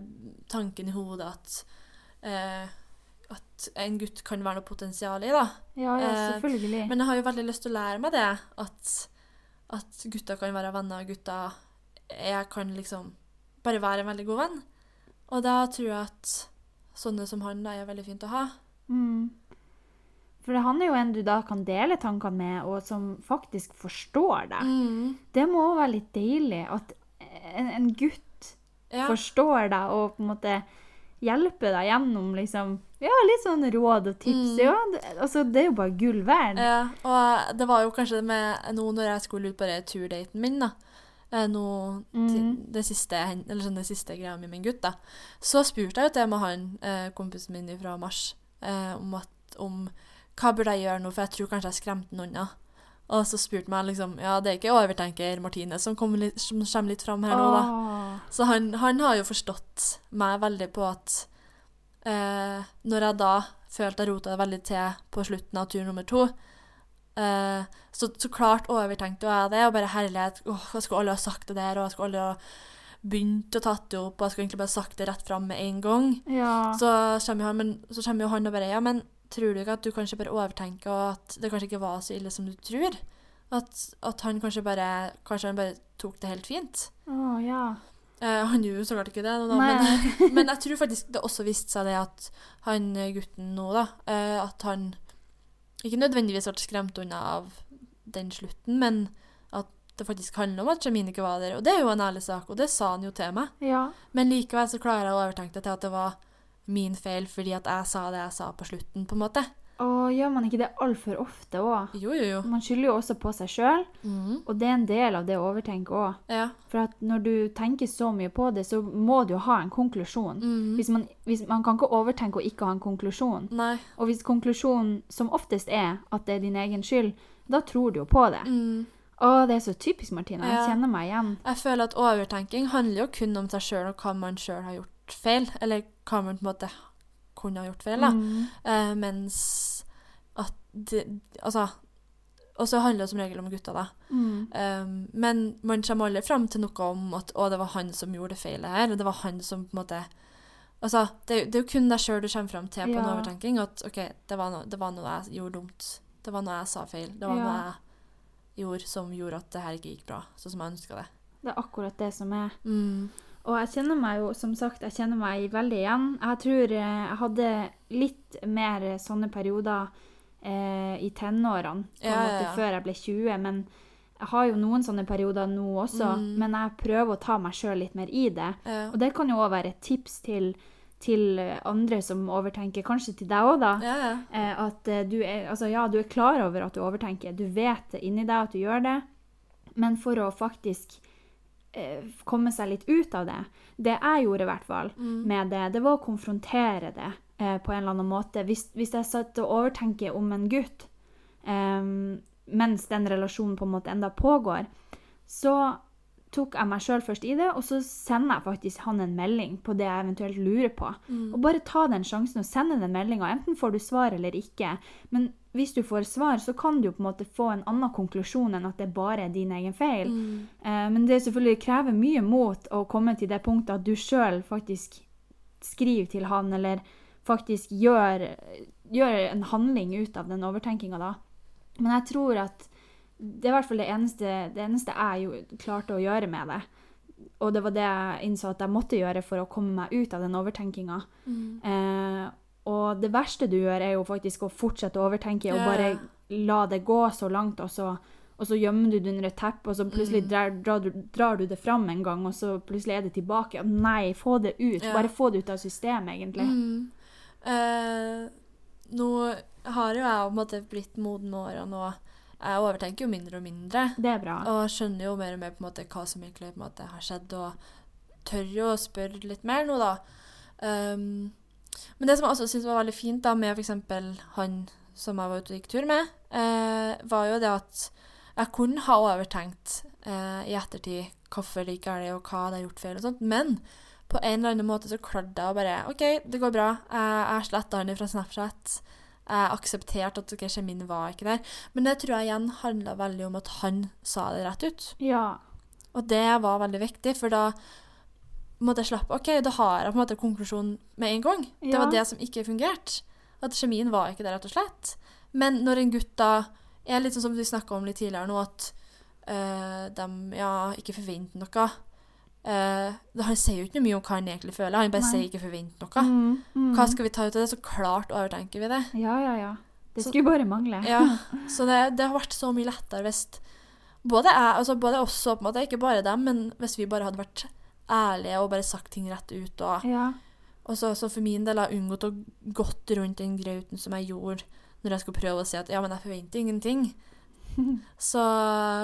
tanken i hodet at eh, at en gutt kan være noe potensial i, da. Ja, ja, Eh, selvfølgelig. Men jeg har jo veldig lyst til å lære meg det. At, at gutter kan være venner, og gutter Jeg kan liksom bare være en veldig god venn. Og da tror jeg at sånne som han da er veldig fint å ha. Mm. For han er jo en du da kan dele tankene med, og som faktisk forstår deg. Mm. Det må òg være litt deilig at en, en gutt Ja. forstår deg og på en måte hjelper deg gjennom liksom, ja, litt sånn råd og tips. Mm. Ja, det, altså, det er jo bare gull verd. ja. Og det var jo kanskje med nå når jeg skulle ut på turdaten min, da. eh, Nå, Mm. det siste, eller sånn det siste greia med min gutt, da. Så spurte jeg jo til med han, eh, kompisen min fra Mars, eh, om, at, om hva burde jeg gjøre nå, for jeg tror kanskje jeg skremte noen. Ja. Og så spurte meg liksom Ja, det er ikke overtenker Martine som kommer litt, som kommer litt fram her nå, da. Så han, han har jo forstått meg veldig på at eh, Når jeg da følte jeg rota det veldig til på slutten av tur nummer to, eh, så, så klart overtenkte jeg det. Og bare herlighet, åh, jeg skulle aldri ha sagt det der, og jeg skulle aldri ha begynt å tatt det opp, og jeg skulle egentlig bare sagt det rett fram med en gang. Ja. Så kommer, jo han, men, så kommer jo han og bare Ja, men tror du ikke at du kanskje bare overtenker, og at det kanskje ikke var så ille som du tror? At, at han kanskje bare Kanskje han bare tok det helt fint? Oh, ja. Eh, han gjorde jo så klart ikke det, da, men, men jeg tror faktisk det også viste seg det at han gutten nå, da eh, At han ikke nødvendigvis ble skremt unna av den slutten, men det faktisk handler om at Jamin ikke var der. Og det er jo en ærlig sak, og det sa han jo til meg. Ja. Men likevel så klarer jeg å overtenke det til at det var min feil fordi at jeg sa det jeg sa på slutten, på en måte. Og gjør man ikke det altfor ofte òg? Jo, jo, jo. Man skylder jo også på seg sjøl, mm. og det er en del av det å overtenke òg. Ja. For at når du tenker så mye på det, så må du jo ha en konklusjon. Mhm. Hvis man, hvis, man kan ikke overtenke og ikke ha en konklusjon. Nei. Og hvis konklusjonen som oftest er at det er din egen skyld, da tror du jo på det. Mm. Å, det er så typisk, Martina. Jeg Ja. kjenner meg igjen. Jeg føler at overtenking handler jo kun om seg sjøl og hva man sjøl har gjort feil, eller hva man på en måte kunne ha gjort feil, da. Mm. Eh, mens at det, Altså Og så handler det som regel om gutter, da. Mm. Um, men man kommer aldri fram til noe om at 'å, det var han som gjorde det feilet her', det var han som på en måte Altså, det, det er jo kun deg sjøl du kommer fram til på en overtenking. At OK, det var, noe, det var noe jeg gjorde dumt. Det var noe jeg sa feil. Det var Ja. noe jeg gjorde som gjorde at det her ikke gikk bra, sånn som jeg ønska det. Det er akkurat det som er. Mm. Og jeg kjenner meg jo, som sagt, jeg kjenner meg veldig igjen. Jeg tror eh, jeg hadde litt mer sånne perioder eh, i tenårene, på en ja, måte ja. før jeg ble 20, men jeg har jo noen sånne perioder nå også, Mm. men jeg prøver å ta meg sjøl litt mer i det. Ja. Og det kan jo òg være et tips til, til andre som overtenker, kanskje til deg òg, da. ja, ja. Eh, at eh, du er, altså, ja, du er klar over at du overtenker. Du vet det inni deg at du gjør det. Men for å faktisk eh, komme seg litt ut av det Det jeg gjorde, i hvert fall, Mm. med det, det var å konfrontere det eh, på en eller annen måte. Hvis, hvis jeg satt og overtenker om en gutt eh, mens den relasjonen på en måte enda pågår, så tok jeg meg sjøl først i det, og så sender jeg faktisk han en melding på det jeg eventuelt lurer på. Mm. Og bare ta den sjansen og sende den meldinga. Enten får du svar eller ikke. Men hvis du får svar, så kan du jo på en måte få en annen konklusjon enn at det bare er din egen feil. Mm. Eh, men det selvfølgelig krever mye mot å komme til det punktet at du sjøl faktisk skriver til han, eller faktisk gjør, gjør en handling ut av den overtenkinga da. Men jeg tror at det er i hvert fall det eneste, det eneste jeg jo, klarte å gjøre med det. Og det var det jeg innså at jeg måtte gjøre for å komme meg ut av den overtenkinga. Mm. Eh, og det verste du gjør, er jo faktisk å fortsette å overtenke og bare la det gå så langt, og så og så gjemmer du det under et teppe, og så plutselig drar, drar, du, drar du det fram en gang, og så plutselig er det tilbake. Nei, få det ut. Ja. Bare få det ut av systemet, egentlig. Mm. Eh, nå har jo jeg på en måte blitt moden med årene, og jeg overtenker jo mindre og mindre. Det er bra. Og skjønner jo mer og mer på en måte hva som egentlig på en måte har skjedd, og tør jo å spørre litt mer nå, da. Um, men det som jeg også syntes var veldig fint da, med f.eks. han som jeg var ute og gikk tur med, eh, var jo det at jeg kunne ha overtenkt eh, i ettertid hvorfor det ikke er det, og hva jeg har gjort feil og sånt, men på en eller annen måte så klarte jeg å bare OK, det går bra. Jeg, jeg sletta han fra Snapchat. Jeg aksepterte at ok, kjemien var ikke der. Men det tror jeg igjen handla veldig om at han sa det rett ut. Ja. Og det var veldig viktig, for da måtte jeg slappe OK, da har jeg på en måte konklusjonen med en gang. Det var det som ikke fungerte. At kjemien var ikke der, rett og slett. Men når en gutt da er litt sånn som vi snakka om litt tidligere nå, at øh, de ja, ikke forventer noe eh, Han sier jo ikke mye om hva han egentlig føler, han bare Nei. sier ikke 'forvent noe'. Mm, mm. Hva skal vi ta ut av det? Så klart overtenker vi det. Ja, ja, ja. Det Så- skulle bare mangle. Ja, så det, det har vært så mye lettere hvis både jeg, altså både oss og på en måte, ikke bare dem, men hvis vi bare hadde vært ærlige og bare sagt ting rett ut. Og, Ja. og så, så for min del har jeg unngått å gått rundt den grauten som jeg gjorde når jeg skulle prøve å si at ja, men jeg forventer ingenting. Så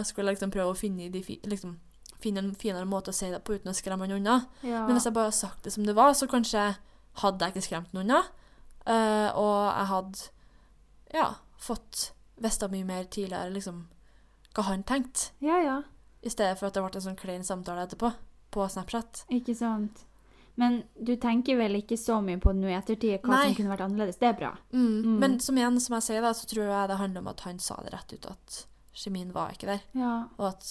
skulle jeg liksom prøve å finne, de, liksom, finne en finere måte å si det på uten å skremme han unna. ja. Men hvis jeg bare hadde sagt det som det var, så kanskje hadde jeg ikke skremt noen unna. Uh, og jeg hadde ja, fått visst mye mer tidligere liksom, hva han tenkte, ja, ja. i stedet for at det ble en sånn klein samtale etterpå på Snapchat. Ikke sant. Men du tenker vel ikke så mye på det nå i ettertid, hva Nei. som kunne vært annerledes? Det er bra. Mm. Mm. Men som igjen, som jeg sier, da, så tror jeg det handler om at han sa det rett ut, at kjemien var ikke der. Ja. Og at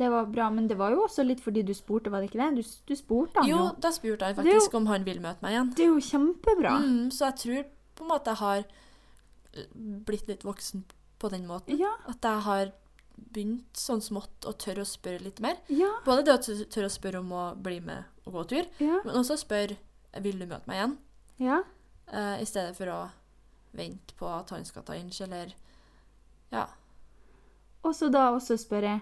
Det var bra, men det var jo også litt fordi du spurte, var det ikke det? Du, du spurte han Jo, jo. da spurte han er jo- faktisk om han vil møte meg igjen. Det er jo kjempebra. Mm, så jeg tror på en måte jeg har blitt litt voksen på den måten. Ja, At jeg har begynt sånn smått å tørre å spørre litt mer. ja, Både det å tørre å spørre om å bli med og gå tur, ja. men også spørre vil du møte meg igjen, ja. Uh, i stedet for å vente på at han skal ta inch, eller ja. Og så da også spørre,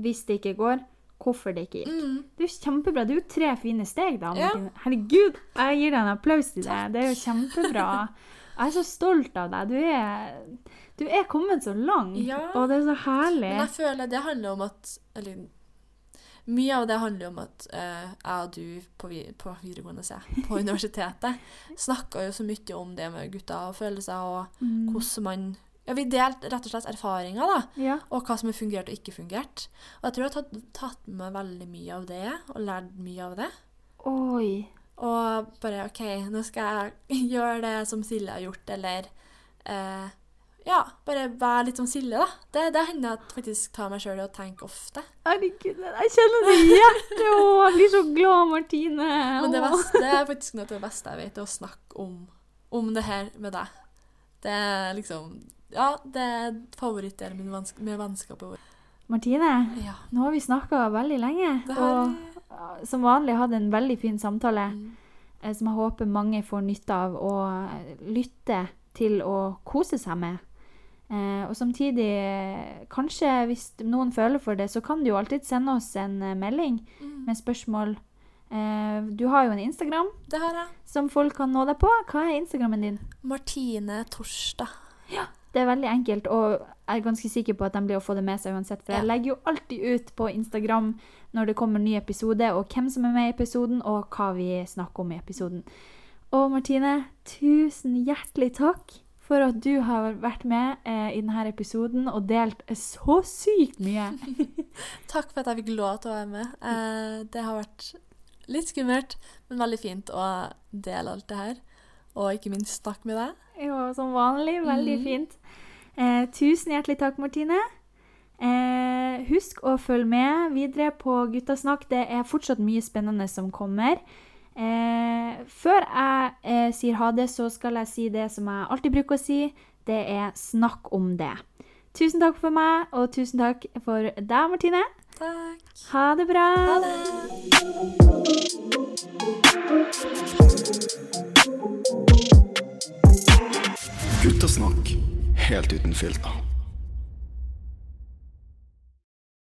hvis det ikke går, hvorfor det ikke gikk. Mm. Det er jo kjempebra. Det er jo tre fine steg, da. Ja. Herregud, jeg gir deg en applaus til deg. Det er jo kjempebra. Jeg er så stolt av deg. Du er, du er kommet så langt, Ja. og det er så herlig. Men jeg føler det handler om at Eller mye av det handler om at uh, jeg og du på, vi- på videregående, se, på universitetet, snakka jo så mye om det med gutter og følelser, og Mm. hvordan man Ja, vi delte rett og slett erfaringer, da. Ja. og hva som har fungert og ikke fungert. Og jeg tror jeg har tatt, tatt med meg veldig mye av det, og lært mye av det. Oi. Og bare OK, nå skal jeg gjøre det som Silje har gjort, eller eh, Ja, bare være litt som Silje, da. Det, det hender jeg faktisk tar meg sjøl i å tenke ofte. Herregud, jeg kjenner det i hjertet, og jeg blir så glad, Martine. Men det, beste, det er faktisk noe av det beste jeg vet, er å snakke om, om det her med deg. Det er liksom Ja, det er favorittdelen min vans med vennskapet vårt. Martine, Ja. nå har vi snakka veldig lenge, har og som vanlig hatt en veldig fin samtale. Mm. eh, som jeg håper mange får nytte av å eh, lytte til og kose seg med. Eh, og samtidig, kanskje hvis noen føler for det, så kan du jo alltid sende oss en melding Mm. med spørsmål. Eh, du har jo en Instagram Det har jeg. som folk kan nå deg på. Hva er Instagrammen din? Martine Torsdag. Det er veldig enkelt, og jeg er ganske sikker på at de blir å få det med seg uansett. For jeg legger jo alltid ut på Instagram når det kommer en ny episode, og hvem som er med i episoden, og hva vi snakker om i episoden. Og Martine, tusen hjertelig takk for at du har vært med eh, i denne episoden og delt så sykt mye. Takk for at jeg fikk lov til å være med. Eh, det har vært litt skummelt, men veldig fint å dele alt det her. Og ikke minst snakke med deg. Ja, som vanlig. Veldig mm. fint. Eh, tusen hjertelig takk, Martine. Eh, husk å følge med videre på Guttasnakk. Det er fortsatt mye spennende som kommer. Eh, før jeg eh, sier ha det, så skal jeg si det som jeg alltid bruker å si. Det er snakk om det. Tusen takk for meg, og tusen takk for deg, Martine. Takk. Ha det bra. Ha det. Guttasnakk helt uten filter.